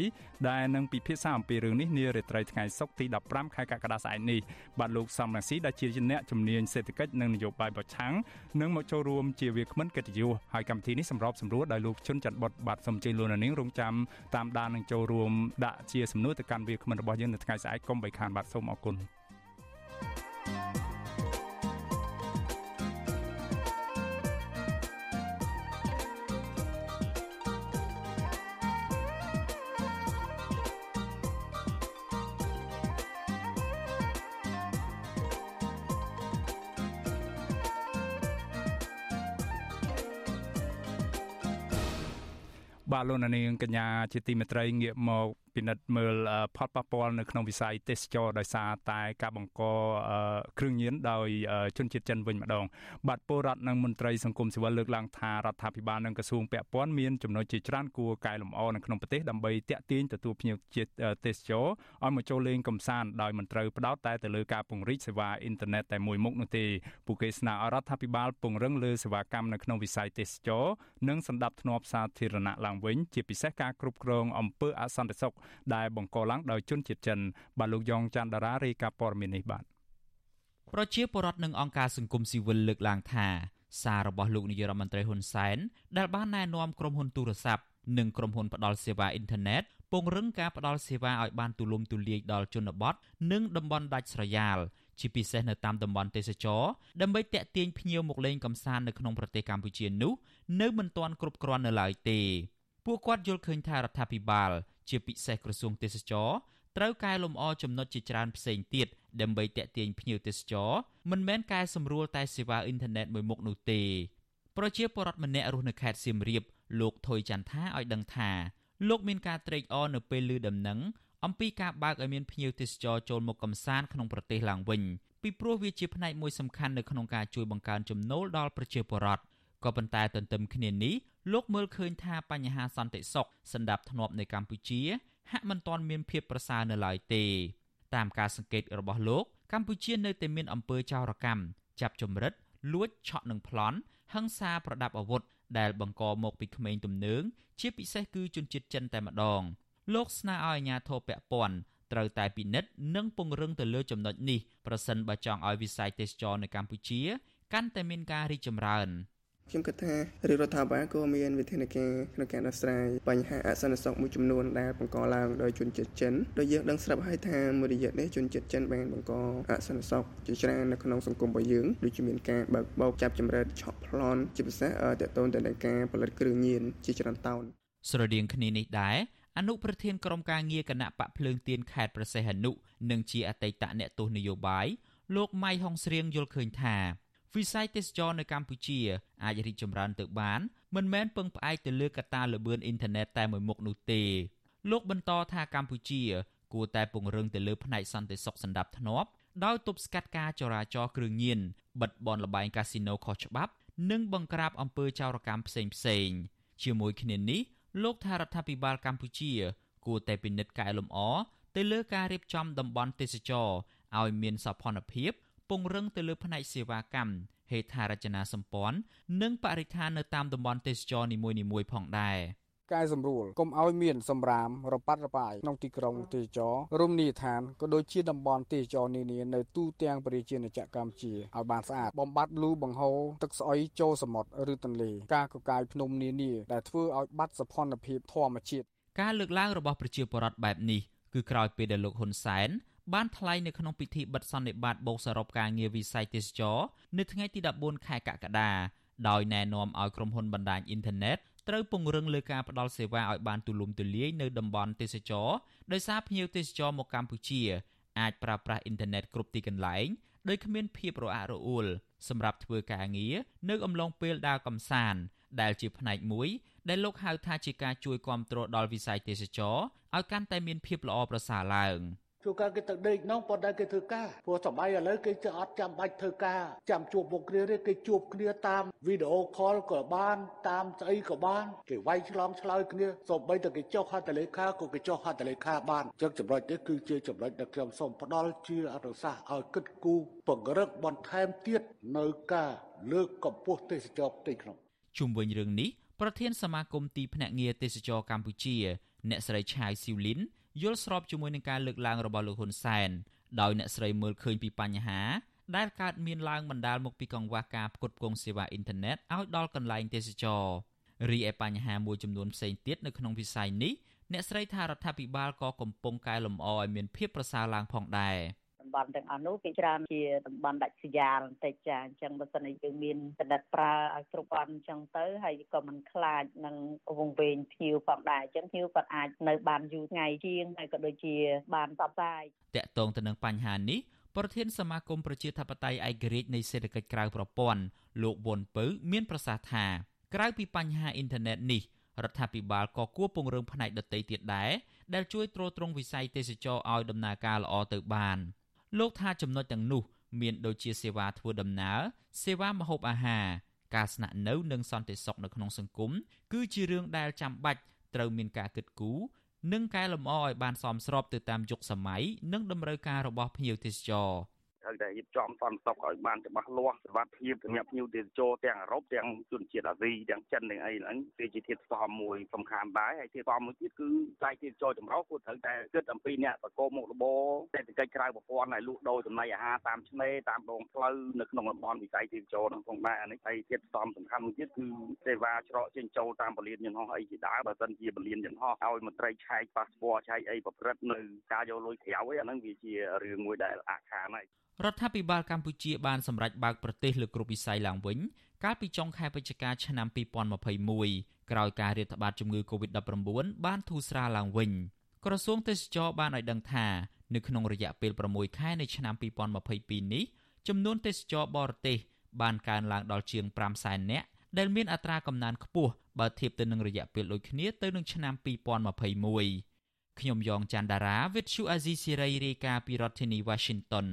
ដែលនឹងពិភាក្សាអំពីរឿងនេះនារាត្រីថ្ងៃសុក្រទី15ខែកក្កដាស្អែកនេះបាទលោកសំរងស៊ីដែលជាអ្នកជំនាញសេដ្ឋកិច្ចនិងនយោបាយប្រឆាំងនឹងមកចូលរួមជាវាគ្មិនកិត្តិយសហើយកម្មវិធីនេះសម្របសម្រួលដោយលោកជុនច័ន្ទបុតបាទសូមអញ្ជើញលោកនាងរងចាំតាមដាននិងចូលរួមដាក់ជាសំណួរទៅកាន់វាគ្មិនរបស់យើងនៅថ្ងៃស្អែកកុំបីខានបាទសូមអរគុណ thank you បាទលោកនាងកញ្ញាជាទីមេត្រីងាកមក ពិនិត្យមើលផលប៉ះពាល់នៅក្នុងវិស័យទេសចរដោយសារតែការបង្កគ្រឿងញៀនដោយជនជាតិចិនវិញម្ដងបាទពលរដ្ឋនិងមន្ត្រីសង្គមស៊ីវិលលើកឡើងថារដ្ឋាភិបាលនិងក្រសួងពាក់ព័ន្ធមានចំណុចជាច្រើនគួរកែលម្អនៅក្នុងប្រទេសដើម្បីទាក់ទាញទទួលភ្ញៀវជាតិទេសចរឲ្យមកចូលលេងកម្សាន្តដោយមិនត្រូវផ្ដោតតែទៅលើការពង្រីកសេវាអ៊ីនធឺណិតតែមួយមុខនោះទេពួកគេស្នើឲ្យរដ្ឋាភិបាលពង្រឹងលើសេវាកម្មនៅក្នុងវិស័យទេសចរនិងសម្ដាប់ធ្នាប់សាធារណៈឡើងវិញជាពិសេសការគ្រប់គ្រងអំពើអសន្តិសុខដែលបង្កឡើងដោយជនជាតិចិនបាទលោកយ៉ងច័ន្ទដារារាយការណ៍ព័ត៌មាននេះបាទប្រជាពលរដ្ឋនិងអង្គការសង្គមស៊ីវិលលើកឡើងថាសាររបស់លោកនាយរដ្ឋមន្ត្រីហ៊ុនសែនដែលបានណែនាំក្រុមហ៊ុនទូរស័ព្ទនិងក្រុមហ៊ុនផ្ដល់សេវាអ៊ីនធឺណិតពង្រឹងការផ្ដល់សេវាឲ្យបានទូលំទូលាយដល់ជនបទនិងតំបន់ដាច់ស្រយាលជាពិសេសនៅតាមតំបន់ទេសចរដើម្បីតាក់ទាញភ្ញៀវមកលេងកម្សាន្តនៅក្នុងប្រទេសកម្ពុជានោះនៅមិនទាន់គ្រប់គ្រាន់នៅឡើយទេពួកគាត់យល់ឃើញថារដ្ឋាភិបាល ជាពិសេសក្រសួងទេសចរត្រូវកែលម្អចំណុចជាច្រើនផ្សេងទៀតដើម្បីតាក់ទាញភ្ញៀវទេសចរមិនមែនកែសម្រួលតែសេវាអ៊ីនធឺណិតមួយមុខនោះទេប្រជាពលរដ្ឋម្នាក់រស់នៅខេត្តសៀមរាបលោកថុយច័ន្ទថាឲ្យដឹងថាលោកមានការត្រេកអរនៅពេលឮដំណឹងអំពីការបើកឲ្យមានភ្ញៀវទេសចរចូលមកកំសាន្តក្នុងប្រទេសឡើងវិញពីព្រោះវាជាផ្នែកមួយសំខាន់នៅក្នុងការជួយបង្កើនចំណូលដល់ប្រជាពលរដ្ឋ ក៏ប៉ុន្តែទន្ទឹមគ្នានេះលោកមើលឃើញថាបញ្ហាសន្តិសុខសណ្ដាប់ធ្នាប់នៅកម្ពុជា ហាក់មិនទាន់មានភាពប្រសើរនៅឡើយទេ តាមការសង្កេតរបស់លោក កម្ពុជានៅតែមានអំពើចោរកម្មចាប់ចម្រិតលួចឆក់និងប្លន់ហិង្សាប្រដាប់អាវុធដែលបង្កមកពីក្មេងទំនើងជាពិសេសគឺជនជាតិចិនតែម្ដង លោកស្នើឲ្យអាជ្ញាធរពាក់ព័ន្ធត្រូវតែពិនិត្យនិងពង្រឹងទៅលើចំណុចនេះប្រសិនបើចង់ឲ្យវិស័យទេសចរនៅកម្ពុជា កាន់តែមានការរីកចម្រើន។ ខ្ញុំគិតថារាជរដ្ឋាភិបាលក៏មានវិធានការក្នុងការដោះស្រាយបញ្ហាអសន្តិសុខមួយចំនួនដែលបង្កឡើងដោយជនជាតិចិនដោយយើងដឹងស្រាប់ហើយថាមួយរយៈនេះជនជាតិចិនបានបង្កអសន្តិសុខជាច្រើននៅក្នុងសង្គមរបស់យើងដូចជាមានការបើកបោកចាប់ចម្រិតឆក់ប្លន់ជាពិសេសតទៅទៅនឹងការផលិតគ្រឿងញៀនជាច្រើនតោនស្រដៀងគ្នានេះដែរអនុប្រធានក្រុមការងារគណៈបកភ្លើងទៀនខេត្តប្រសេះអនុនិងជាអតីតអ្នកទស្សនយោបាយលោកម៉ៃហុងស្រៀងយល់ឃើញថា វិស័យទេសចរនៅកម្ពុជាអាចរីកចម្រើនទៅបានមិនមែនពឹងផ្អែកទៅលើកត្តាល្បឿនអ៊ីនធឺណិតតែមួយមុខនោះទេលោកបន្តថាកម្ពុជាគួរតែពង្រឹងទៅលើផ្នែកសន្តិសុខសណ្ដាប់ធ្នាប់ដោយទប់ស្កាត់ការចរាចរណ៍គ្រឿងញៀនបិទបនលបែងកាស៊ីណូខុសច្បាប់ និងបង្ក្រាបអំពើចោរកម្មផ្សេងផ្សេងជាមួយគ្នានេះលោកថារដ្ឋាភិបាលកម្ពុជា គួរតែពិនិត្យកែលម្អទៅលើការរៀបចំតំបន់ទេសចរឲ្យមានសោភ័ណភាព ពង្រឹងទៅលើផ្នែកសេវាកម្មហេដ្ឋារចនាសម្ព័ន្ធនិងបរិស្ថាននៅតាមតំបន់ទេសចរនីមួយៗផងដែរកែសម្រួលកុំឲ្យមានសម្រាមរប៉ាត់របាយក្នុងទីក្រុងទេសចររមណីយដ្ឋានក៏ដូចជាតំបន់ទេសចរនានានៅទូទាំងប្រជាជាតិកម្ពុជាឲ្យបានស្អាតបំបត្តិលូបង្ហូរទឹកស្អុយចូលសមុទ្រឬទន្លេការកកាយភ្នំនានាដែលធ្វើឲ្យបាត់សភនភាពធម្មជាតិការលើកឡើងរបស់ប្រជាពលរដ្ឋបែបនេះគឺក្រោយពេលដែលលោកហ៊ុនសែន បានថ្លែងនៅក្នុងពិធីបិទសន្និបាតបូកសរុបការងារវិស័យទេសចរនៅថ្ងៃទី14ខែកក្កដាដោយណែនាំឲ្យក្រុមហ៊ុនបណ្ដាញអ៊ីនធឺណិតត្រូវពង្រឹងលើការផ្តល់សេវាឲ្យបានទូលំទូលាយនៅតំបន់ទេសចរដោយសារភ្ញៀវទេសចរមកកម្ពុជាអាចប្រើប្រាស់អ៊ីនធឺណិតគ្រប់ទីកន្លែងដោយគ្មានភាពរអាក់រអួលសម្រាប់ធ្វើការងារនៅអំឡុងពេលដើរកម្សាន្តដែលជាផ្នែកមួយដែលលោកហៅថាជាការជួយគ្រប់គ្រងដល់វិស័យទេសចរឲ្យកាន់តែមានភាពល្អប្រសើរឡើង។ ជួការគេទៅដេកនោះប៉ុន្តែគេធ្វើការព្រោះសម័យឥឡូវគេចេះអត់ចាំបាច់ធ្វើការចាំជួបមុខគ្នាទេគេជួបគ្នាតាមវីដេអូខលក៏បាន តាមស្អីក៏បានគេវាយឆ្លងឆ្លើយគ្នាសូម្បីតែគេចុះហត្ថលេខាក៏គេចុះហត្ថលេខាបានអញ្ចឹងចំណុចនេះគឺជាចំណុចដែលខ្ញុំសូមផ្ដល់ជាអនុសាសន៍ឲ្យគិតគូរពង្រឹងបន្ថែមទៀតនៅការលើកកម្ពស់ទេសចរផ្ទៃក្នុងជុំវិញរឿងនេះប្រធានសមាគមទីភ្នាក់ងារទេសចរកម្ពុជា អ្នកស្រីឆាយស៊ីវលីន យល់ស្របជាមួយនឹងការលើកឡើងរបស់លោកហ៊ុនសែនដោយអ្នកស្រីមើលឃើញពីបញ្ហា ដែលកើតមានឡើងបណ្ដាលមកពីកង្វះការផ្គត់ផ្គង់សេវាអ៊ីនធឺណិតឲ្យដល់កន្លែងទេសចររីឯបញ្ហាមួយចំនួនផ្សេងទៀតនៅក្នុងវិស័យនេះអ្នកស្រីថារដ្ឋាភិបាលក៏កំពុងកែលម្អឲ្យមានភាពប្រសើរឡើងផងដែរ។ តំបន់ទាំងអស់នោះគេច្រើនជាតំបន់ដាច់ស្រយាលបន្តិចចាអញ្ចឹងបើសិនជាយើងមានបណ្ឌិតប្រើឲ្យគ្រប់គ្រាន់អញ្ចឹងទៅហើយក៏មិនខ្លាចនឹងវងវែងភ្ញៀវផងដែរអញ្ចឹងភ្ញៀវគាត់អាចនៅបានយូរថ្ងៃជាងហើយក៏ដូចជាបានតបស្ាយតកតងទៅនឹងបញ្ហានេះប្រធានសមាគមប្រជាធិបតេយ្យឯករាជ្យនៃសេដ្ឋកិច្ចក្រៅប្រព័ន្ធលោកវុនពៅមានប្រសាសន៍ថាក្រៅពីបញ្ហាអ៊ីនធឺណិតនេះរដ្ឋាភិបាលក៏គួរពង្រឹងផ្នែកដទៃទៀតដែរដែលជួយទ្រទ្រង់វិស័យទេសចរឲ្យដំណើរការល្អទៅបាន។ លោកថាចំណុចទាំងនោះ មានដូចជាសេវាធ្វើដំណើរសេវាម្ហូបអាហារការស្នាក់នៅនិងសន្តិសុខនៅក្នុងសង្គមគឺជារឿងដែលចាំបាច់ត្រូវមានការគិតគូរនិងកែលម្អឲ្យបានសមស្របទៅតាមយុគសម័យនិងតម្រូវការរបស់ភ្ញៀវទេសចរ។ ត្រូវតែរៀបចំសន្តិសុខឲ្យបានច្បាស់លាស់សុវត្ថិភាពសម្រាប់ភ្ញៀវទេសចរទាំងអឺរ៉ុបទាំងជនជាតិអាស៊ីទាំងចិនទាំងអីហ្នឹងគឺជាធាតុផ្សំមួយសំខាន់ដែរហើយធាតុផ្សំមួយទៀតគឺផ្នែកទេសចរចម្រុះគួរត្រូវតែគិតអំពីអ្នកប្រកបមុខរបរសេដ្ឋកិច្ចក្រៅប្រព័ន្ធឲ្យលក់ដូរចំណីអាហារតាមឆ្នេរតាមដងផ្លូវនៅក្នុងតំបន់វិស័យទេសចរហ្នឹងផងដែរអានេះហើយធាតុផ្សំសំខាន់មួយទៀតគឺសេវាច្រកចេញចូលតាមពលានយន្តហោះអីជាដើមបើសិនជាពលានយន្តហោះឲ្យមន្ត្រីឆែកប៉ាសពតឆែកអីប្រព្រឹត្តនៅការយកលុយក្រៅអីអាហ្នឹងវាជារឿងមួយដែលអាខានហើយរដ្ឋាភិបាលកម្ពុជាបានសម្រេចបើកប្រទេសលើគ្រប់វិស័យឡើងវិញកាលពីចុងខែវិច្ឆិកាឆ្នាំ2021ក្រោយការរាតត្បាតជំងឺ Covid-19 បានធូរស្រាលឡើងវិញក្រសួងទេសចរបានឲ្យដឹងថានៅក្នុងរយៈពេល6ខែនៃឆ្នាំ2022នេះចំនួនទេសចរបរទេសបានកើនឡើងដល់ជាង5សែននាក់ដែលមានអត្រាកំណើនខ្ពស់បើធៀបទៅនឹងរយៈពេលដូចគ្នាទៅនឹងឆ្នាំ2021ខ្ញុំយ៉ងច័ន្ទដារាវិទ្យុអាស៊ីសេរីរាយការណ៍ពីរដ្ឋធានី Washington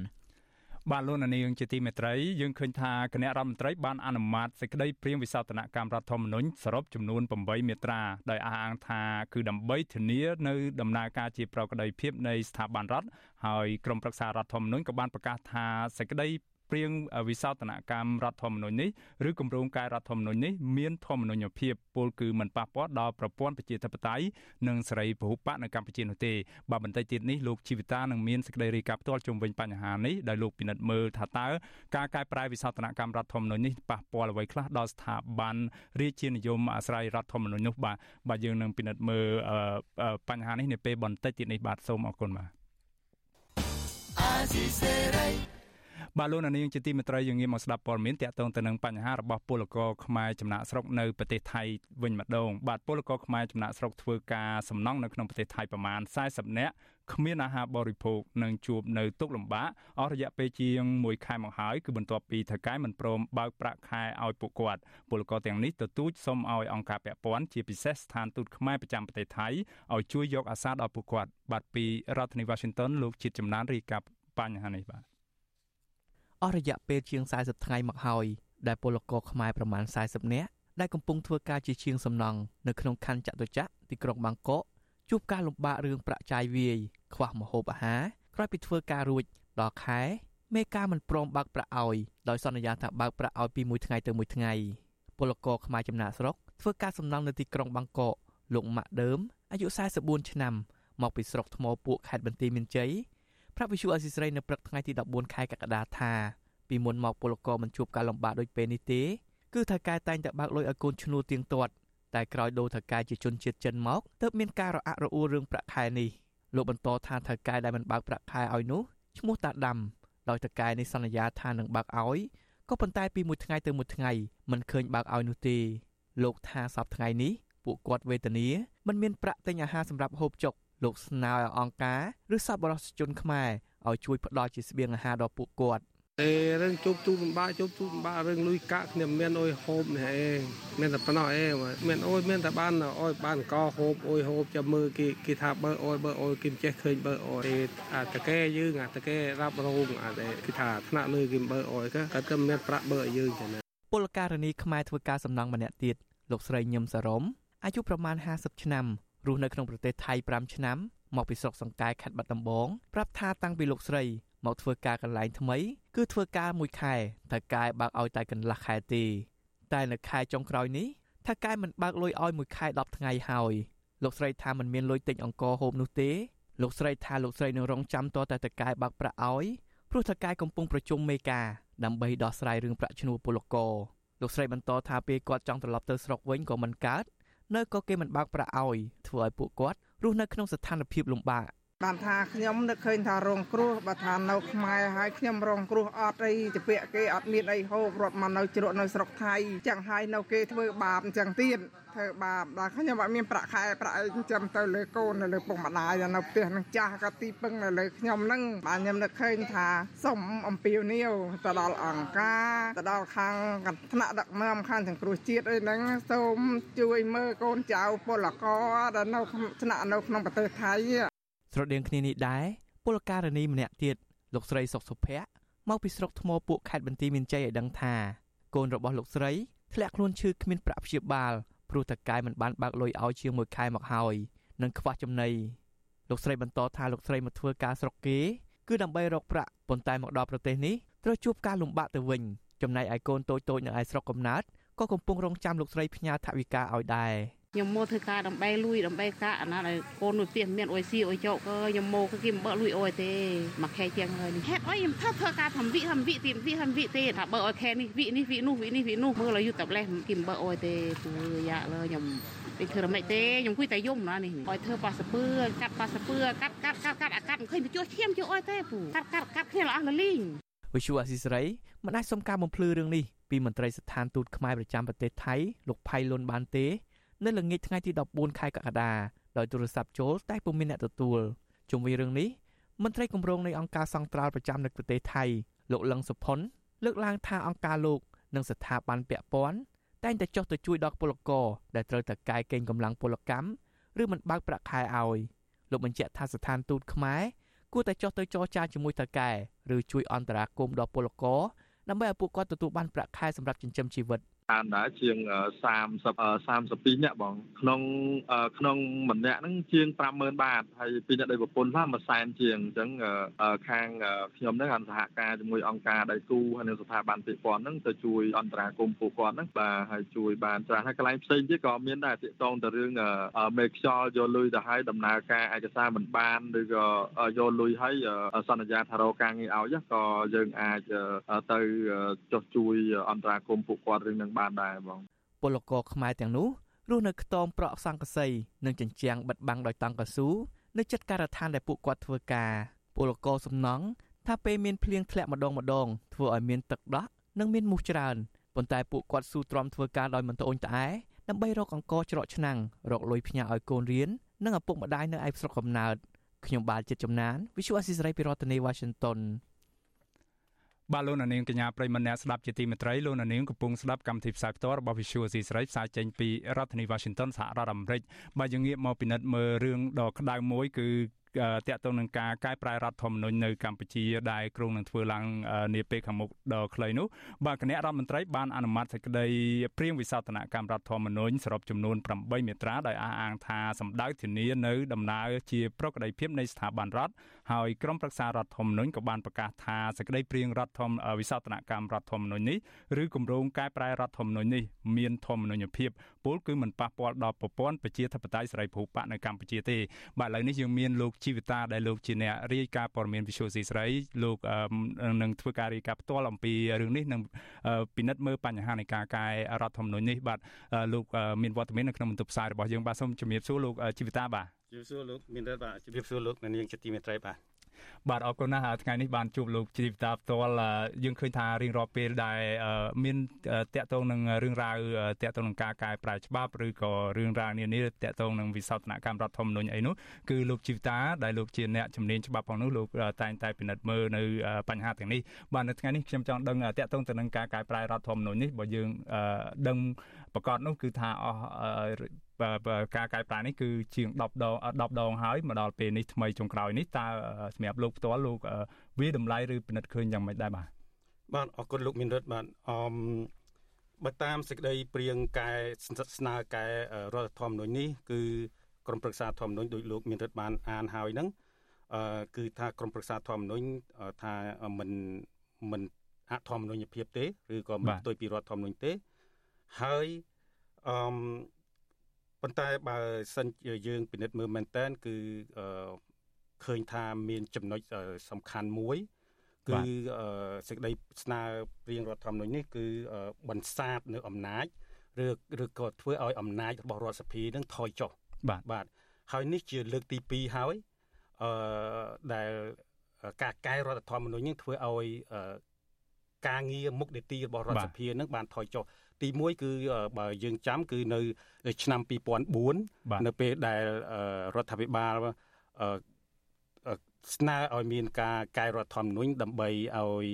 បាទលោកនាងជាទីមេត្រីយើងឃើញថាគណៈរដ្ឋមន្ត្រីបានអនុម័តសេចក្តីព្រាងវិសោធនកម្មរដ្ឋធម្មនុញ្ញសរុបចំនួន8មាត្រាដោយអះអាងថាគឺដើម្បីធានានៅដំណើរការជាប្រក្រតីភាពនៃស្ថាប័នរដ្ឋហើយក្រមប្រឹក្សារដ្ឋធម្មនុញ្ញក៏បានប្រកាសថាសេចក្តី ព្រៀងវិសោធនកម្មរដ្ឋធម្មនុញ្ញនេះឬគម្រោងកែរដ្ឋធម្មនុញ្ញនេះមានធម្មនុញ្ញភាពពលគឺមិនប៉ះពាល់ដល់ប្រព័ន្ធប្រជាធិបតេយ្យនិងសេរីពហុបកនៅកម្ពុជានោះទេបាទបន្តិចទៀតនេះលោកជីវិតានឹងមានសេចក្តីរាយការណ៍ផ្ទាល់ជុំវិញបញ្ហានេះដោយលោកពិនិត្យមើលថាតើការកែប្រែវិសោធនកម្មរដ្ឋធម្មនុញ្ញនេះប៉ះពាល់អ្វីខ្លះដល់ស្ថាប័នរាជានិយមអាស្រ័យរដ្ឋធម្មនុញ្ញនោះបាទបាទយើងនឹងពិនិត្យមើលបញ្ហានេះនៅពេលបន្តិចទៀតនេះបាទសូមអរគុណបាទអាស៊ីសេរី បាទលោកនាងជាទីមេត្រីយើងងាកមកស្ដាប់ព័ត៌មានទាក់ទងទៅនឹងបញ្ហារបស់ពលករខ្មែរចំណាក់ស្រុកនៅប្រទេសថៃវិញម្ដងបាទពលករខ្មែរចំណាក់ស្រុកធ្វើការសំណង់នៅក្នុងប្រទេសថៃប្រមាណ40នាក់គ្មានអាហារបរិភោគនិងជួបនៅទុកលំបាកអស់រយៈពេលជាង1ខែមកហើយគឺបន្ទាប់ពីថៅកែមិនព្រមបើកប្រាក់ខែឲ្យពួកគាត់ពលករទាំងនេះទទូចសុំឲ្យអង្គការពាក់ព័ន្ធជាពិសេសស្ថានទូតខ្មែរប្រចាំប្រទេសថៃឲ្យជួយយកអាសាដល់ពួកគាត់បាទពីរដ្ឋធានី Washington លោកជាតិចំណានរាយការណ៍បញ្ហានេះបាទ អស់រយៈពេលជាង40ថ្ងៃមកហើយដែលពលករខ្មែរប្រមាណ40នាក់ដែលកំពុងធ្វើការជាជាងសំណង់នៅក្នុងខណ្ឌចតុចក្រទីក្រុងបាងកកជួបការលំបាករឿងប្រាក់ចាយវាយខ្វះម្ហូបអាហារក្រោយពីធ្វើការរួចដល់ខែមេការមិនព្រមបើកប្រាក់ឲ្យដោយសន្យាថាបើកប្រាក់ឲ្យពីមួយថ្ងៃទៅមួយថ្ងៃពលករខ្មែរចំណាក់ស្រុកធ្វើការសំណង់នៅទីក្រុងបាងកកលោកម៉ាក់ដើមអាយុ44ឆ្នាំមកពីស្រុកថ្មពួកខេត្តបន្ទាយមានជ័យ ប្រាប់វិសុអសិស្រ័យនៅព្រឹកថ្ងៃទី14ខែកក្កដាថាពីមុនមកពលករមិនជួបការលំបាកដូចពេលនេះទេគឺថៅកែតែងតែបើកលុយឲ្យកូនឈ្នួលទៀងទាត់តែក្រោយដូរថៅកែជាជនជាតិចិនមកទើបមានការរអាក់រអួលរឿងប្រាក់ខែនេះលោកបន្តថាថៅកែដែលមិនបើកប្រាក់ខែឲ្យនោះឈ្មោះតាដាំដោយថៅកែនេះសន្យាថានឹងបើកឲ្យក៏ប៉ុន្តែពីមួយថ្ងៃទៅមួយថ្ងៃមិនឃើញបើកឲ្យនោះទេលោកថាសប្តាហ៍ថ្ងៃនេះពួកគាត់វេទនាមិនមានប្រាក់ទិញអាហារសម្រាប់ហូបចុក លោកស្នើឲ្យអង្គការឬសប្បុរសជនខ្មែរឲ្យជួយផ្ដល់ជាស្បៀងអាហារដល់ពួកគាត់អេរឿងជប់ទូលំបាកជប់ទូលំបាករឿងលុយកាក់ខ្ញុំមានអុយហូបនេះអេមានតែប៉ុណ្ណោះអេមានអុយមានតែបានអុយបានកហូបអុយហូបចាំមើលគេគេថាបើអុយបើអុយគេចេះឃើញបើអុយអាតកែយើងអាតកែរ៉ាប់រងអាគេថាថ្នាក់លើគេបើអុយក៏តែមានប្រាក់បើឲ្យយើងចឹងណាពលករនីខ្មែរធ្វើការសំណងម្នាក់ទៀតលោកស្រីញឹមសារ៉ុមអាយុប្រមាណ50ឆ្នាំ រស់នៅក្នុងប្រទេសថៃ5ឆ្នាំមកពីស្រុកសង្កែខេត្តបាត់ដំបងប្រាប់ថាតាំងពីលោកស្រីមកធ្វើការកន្លែងថ្មី គឺធ្វើការមួយខែតែកែបើកឲ្យតែកន្លះខែទេតែនៅខែចុងក្រោយនេះថាកែមិនបើកលុយឲ្យមួយខែ10ថ្ងៃហើយលោកស្រីថាមិនមានលុយទិញអង្គហូបនោះទេលោកស្រីថាលោកស្រីនឹងរងចាំតតែតកែបើកប្រាក់ឲ្យព្រោះតកែកំពុងប្រជុំមេការដើម្បីដោះស្រាយរឿងប្រាក់ឈ្នួលពលករលោកស្រីបន្តថាពេលគាត់ចង់ត្រឡប់ទៅស្រុកវិញក៏មិនកើត នៅក៏គេមិនបើកប្រាក់ឲ្យធ្វើឲ្យពួកគាត់រស់នៅក្នុងស្ថានភាពលំបាកបានថាខ្ញុំនឹកឃើញថារងគ្រោះបើថានៅខ្មែរហើយខ្ញុំរងគ្រោះអត់អីទៅពាក់គេអត់មានអីហូបរត់មកនៅជ្រក់នៅស្រុកថៃចឹងហើយនៅគេធ្វើបាបចឹងទៀត ធ្វើបាបដល់ខ្ញុំអត់មានប្រាក់ខែប្រាក់អីចាំទៅលើកូននៅលើពុកម្ដាយនៅផ្ទះនឹងចាស់ក៏ទីពឹងនៅលើខ្ញុំហ្នឹងបាទខ្ញុំនឹកឃើញថាសុំអំពាវនាវទៅដល់អង្គការទៅដល់ខាងថ្នាក់ដឹកនាំខាងសង្គ្រោះជាតិអីហ្នឹងសូមជួយមើលកូនចៅពលករដែលនៅថ្នាក់នៅក្នុងប្រទេសថៃស្រដៀងគ្នានេះដែរពលករនីម្នាក់ទៀតលោកស្រីសុកសុភ័ក្រមកពីស្រុកថ្មពួកខេត្តបន្ទាយមានជ័យឲ្យដឹងថាកូនរបស់លោកស្រីធ្លាក់ខ្លួនឈឺគ្មានប្រាក់ព្យាបាល ព្រោះតកែមិនបានបើកលុយឲ្យជាង1ខែមកហើយនិងខ្វះចំណីលោកស្រីបន្តថាលោកស្រីមកធ្វើការស្រុកគេគឺដើម្បីរកប្រាក់ប៉ុន្តែមកដល់ប្រទេសនេះត្រូវជួបការលំបាកទៅវិញចំណែកឯកូនតូចៗនៅឯស្រុកកំណើតក៏កំពុងរងចាំលោកស្រីផ្ញើថវិកាឲ្យដែរ ខ្ញុំមកធ្វើការដើម្បីលួយដើម្បីកាក់អាណាឲ្យកូនមួយផ្ទះមានអុយស៊ីអុយចោកក៏ខ្ញុំមកគឺគេមិនបើលួយអុយទេមួយខែជាងហើយនេះហេតុអីខ្ញុំធ្វើធ្វើការធ្វើវិធ្វើវិទីវិធ្វើវិទេថាបើអុយខែនេះវិនេះវិនោះវិនេះវិនោះមើលឲ្យយូរតាប់លេះគេមិនបើអុយទេពូយ៉ាលើខ្ញុំពេលធ្វើរមិចទេខ្ញុំគួយតែយំណានេះឲ្យធ្វើប៉ាសពឿកាត់ប៉ាសពឿកាត់កាត់កាត់កាត់អាកាត់មិនឃើញទៅជួសឈាមជួអុយទេពូកាត់កាត់កាត់គ្នាអស់លលីងវិសុអាស៊ីសេរីមិនអាចសុំការបំភ្លឺរឿងនេះពីមន្ត្រីស្ថានទូតខ្មែរប្រចាំប្រទេសថៃលោកផៃលុនបានទេ នៅល្ងាចថ្ងៃទី14ខែកក្កដាដោយទូរស័ព្ទចូលតែពុំមានអ្នកទទួលជុំវិញរឿងនេះមន្ត្រីគម្រោងនៃអង្គការសង្ត្រាល់ប្រចាំនៅប្រទេសថៃលោកលឹងសុផុនលើកឡើងថាអង្គការលោកនិងស្ថាប័នពាក់ព័ន្ធតែងតែចុះទៅជួយដល់ពលករដែលត្រូវតែកាយកេងកម្លាំងពលកម្មឬមិនបើកប្រាក់ខែឲ្យលោកបញ្ជាក់ថាស្ថានទូតខ្មែរគួរតែចុះទៅចរចាជាមួយតកែឬជួយអន្តរាគមន៍ដល់ពលករដើម្បីឲ្យពួកគាត់ទទួលបានប្រាក់ខែសម្រាប់ចិញ្ចឹមជីវិត បានដែរជាង30 32នាក់បងក្នុងក្នុងម្នាក់ហ្នឹងជាង50000បាតហើយពីអ្នកដៃប្រពន្ធខ្លះមួយសែនជាងអញ្ចឹងខាងខ្ញុំហ្នឹងអន្តសហការជាមួយអង្គការដៃគូហើយនិងស្ថាប័នពាក់ព័ន្ធហ្នឹងទៅជួយអន្តរាគមន៍ពួកគាត់ហ្នឹងបាទហើយជួយបានច្រើនហើយកន្លែងផ្សេងទៀតក៏មានដែរទាក់ទងទៅរឿងមេខ្យល់យកលុយទៅឲ្យដំណើរការឯកសារមិនបានឬក៏យកលុយឲ្យសន្យាថារកការងារឲ្យក៏យើងអាចទៅចុះជួយអន្តរាគមន៍ពួកគាត់រឿងហ្នឹងបានដែរបងពលករខ្មែរទាំងនោះរស់នៅខ្ទមប្រក់សង្កសីនិងជញ្ជាំងបិទបាំងដោយតង់កស៊ូនៅជិតការដ្ឋានដែលពួកគាត់ធ្វើការពលករសំណង់ថាពេលមានភ្លៀងធ្លាក់ម្ដងម្ដងធ្វើឲ្យមានទឹកដក់និងមានមូសច្រើនប៉ុន្តែពួកគាត់ស៊ូទ្រាំធ្វើការដោយមិនត្អូញត្អែដើម្បីរកអង្គច្រកឆ្នាំងរកលុយផ្ញើឲ្យកូនរៀននិងឪពុកម្ដាយនៅឯស្រុកកំណើតខ្ញុំបាទចិត្តចំណាន Visual Assisray ពីរដ្ឋធានី Washington បាទលោកនាងកញ្ញាប្រិមម្នាក់ស្ដាប់ជាទីមេត្រីលោកនាងកំពុងស្ដាប់កម្មវិធីផ្សាយផ្ទាល់របស់ Visual C ស្រីផ្សាយចេញពីរដ្ឋធានី Washington សហរដ្ឋអាមេរិកបាទយើងងាកមកពិនិត្យមើលរឿងដ៏ក្តៅមួយគឺ តាក់ទងនឹងការកែប្រែរដ្ឋធម្មនុញ្ញនៅកម្ពុជាដែលគ្រោងនឹងធ្វើឡើងនាពេលខាងមុខដ៏ខ្លីនោះបាទគណៈរដ្ឋមន្ត្រីបានអនុម័តសេចក្តីព្រៀងវិសោធនកម្មរដ្ឋធម្មនុញ្ញសរុបចំនួន8មាត្រាដោយអះអាងថាសម្ដៅធានានៅដំណើរជាប្រកបភាពនៃស្ថាប័នរដ្ឋហើយក្រមប្រឹក្សារដ្ឋធម្មនុញ្ញក៏បានប្រកាសថាសេចក្តីព្រៀងរដ្ឋធម្មនុញ្ញវិសោធនកម្មរដ្ឋធម្មនុញ្ញនេះឬគម្រោងកែប្រែរដ្ឋធម្មនុញ្ញនេះមានធម្មនុញ្ញភាព ពលគឺមិនប៉ះពាល់ដល់ប្រព័ន្ធប្រជាធិបតេយ្យសេរីភូប៉នៅកម្ពុជាទេបាទឥឡូវនេះយើងមានលោកជីវិតាដែលលោកជាអ្នករាយការណ៍ព័ត៌មាន Visual C ស្រីលោកនឹងធ្វើការរាយការណ៍ផ្ទាល់អំពីរឿងនេះនិងពិនិត្យមើលបញ្ហានៃការកែរដ្ឋធម្មនុញ្ញនេះបាទលោកមានវត្តមាននៅក្នុងបន្ទប់ផ្សាយរបស់យើងបាទសូមជំរាបសួរលោកជីវិតាបាទជំរាបសួរលោកមានរដ្ឋបាទជំរាបសួរលោកនាងជាទីមេត្រីបាទ បាទអរគុណណាស់ថ្ងៃនេះបានជួបលោកជីវតាផ្ទាល់យើងឃើញថារៀងរាល់ពេលដែលមានតាក់ទងនឹងរឿងរ៉ាវតាក់ទងនឹងការកែប្រែច្បាប់ឬក៏រឿងរ៉ាវនានាតាក់ទងនឹងវិសោធនកម្មរដ្ឋធម្មនុញ្ញអីនោះគឺលោកជីវតាដែលលោកជាអ្នកជំនាញច្បាប់ផងនោះលោកតែងតែពិនិត្យមើលនៅបញ្ហាទាំងនេះបាទនៅថ្ងៃនេះខ្ញុំចង់ដឹងតាក់ទងទៅនឹងការកែប្រែរដ្ឋធម្មនុញ្ញនេះបើយើងដឹងប្រកាសនោះគឺថាអស់ ការកែប្រែនេះគឺជាង10ដង10ដងហើយមកដល់ពេលនេះថ្មីចុងក្រោយនេះតើសម្រាប់លោកផ្ទាល់លោកវាតម្លៃឬពិនិត្យឃើញយ៉ាងម៉េចដែរបាទបាទអរគុណលោកមានរិទ្ធបាទអមបើតាមសេចក្តីព្រៀងកែស្នើកែរដ្ឋធម្មនុញ្ញនេះគឺក្រមប្រឹក្សាធម្មនុញ្ញដោយលោកមានរិទ្ធបានអានហើយហ្នឹងអឺគឺថាក្រមប្រឹក្សាធម្មនុញ្ញថាមិនមិនអធម្មនុញ្ញភាពទេឬក៏មិនផ្ទុយពីរដ្ឋធម្មនុញ្ញទេហើយអឺ ប៉ុន្តែបើសិនជាយើងពិនិត្យមើលមែនតើគឺឃើញថាមានចំណុចសំខាន់មួយ គឺសេចក្តីស្នើព្រៀងរដ្ឋធម្មនុញ្ញនេះគឺបន្សាបនៅអំណាចឬឬក៏ធ្វើឲ្យអំណាចរបស់រដ្ឋសភានឹងថយចុះបាទបាទហើយនេះជាលើកទី2ហើយអឺដែលការកែរដ្ឋធម្មនុញ្ញនឹងធ្វើឲ្យការងារមុខនីតិរបស់រដ្ឋសភានឹងបានថយចុះ ទី1គឺបើយើងចាំគឺនៅឆ្នាំ2004នៅពេលដែលរដ្ឋាភិបាលស្នើឲ្យមានការកែរដ្ឋធម្មនុញ្ញដើម្បីឲ្យ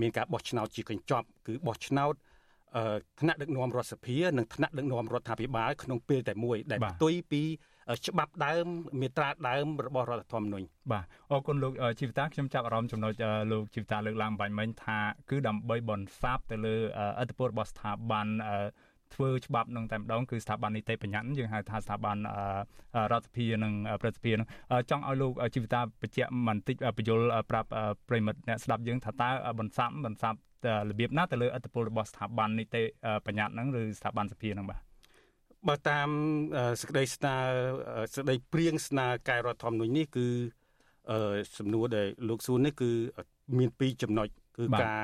មានការបោះឆ្នោតជាកញ្ចប់គឺបោះឆ្នោតថ្នាក់ដឹកនាំរដ្ឋសភានិងថ្នាក់ដឹកនាំរដ្ឋាភិបាលក្នុងពេលតែមួយដែលផ្ទុយពី ច្បាប់ដើមមេត្រាដើមរបស់រដ្ឋធម្មនុញ្ញបាទអរគុណលោកជីវតាខ្ញុំចាប់អារម្មណ៍ចំណុចលោកជីវតាលើកឡើងបាញ់មិញថាគឺដើម្បីបន្សាបទៅលើអធិបតេយ្យរបស់ស្ថាប័នធ្វើច្បាប់នឹងតែម្ដងគឺស្ថាប័ននីតិបញ្ញត្តិយើងហៅថាស្ថាប័នរដ្ឋសភានិងប្រសិទ្ធភាពនឹងចង់ឲ្យលោកជីវតាបញ្ជាក់បន្តិចបញ្យលប្រាប់ប្រិមិត្តអ្នកស្ដាប់យើងថាតើបន្សាប់បន្សាប់របៀបណាទៅលើអធិបតេយ្យរបស់ស្ថាប័ននីតិបញ្ញត្តិហ្នឹងឬស្ថាប័នសភាហ្នឹងបាទ បើតាមសេចក្តីស្នើសេចក្តីព្រៀងស្នើកែរដ្ឋធម្មនុញ្ញនេះគឺសំណួរដែលលោកសួរនេះគឺមានពីរចំណុចគឺការ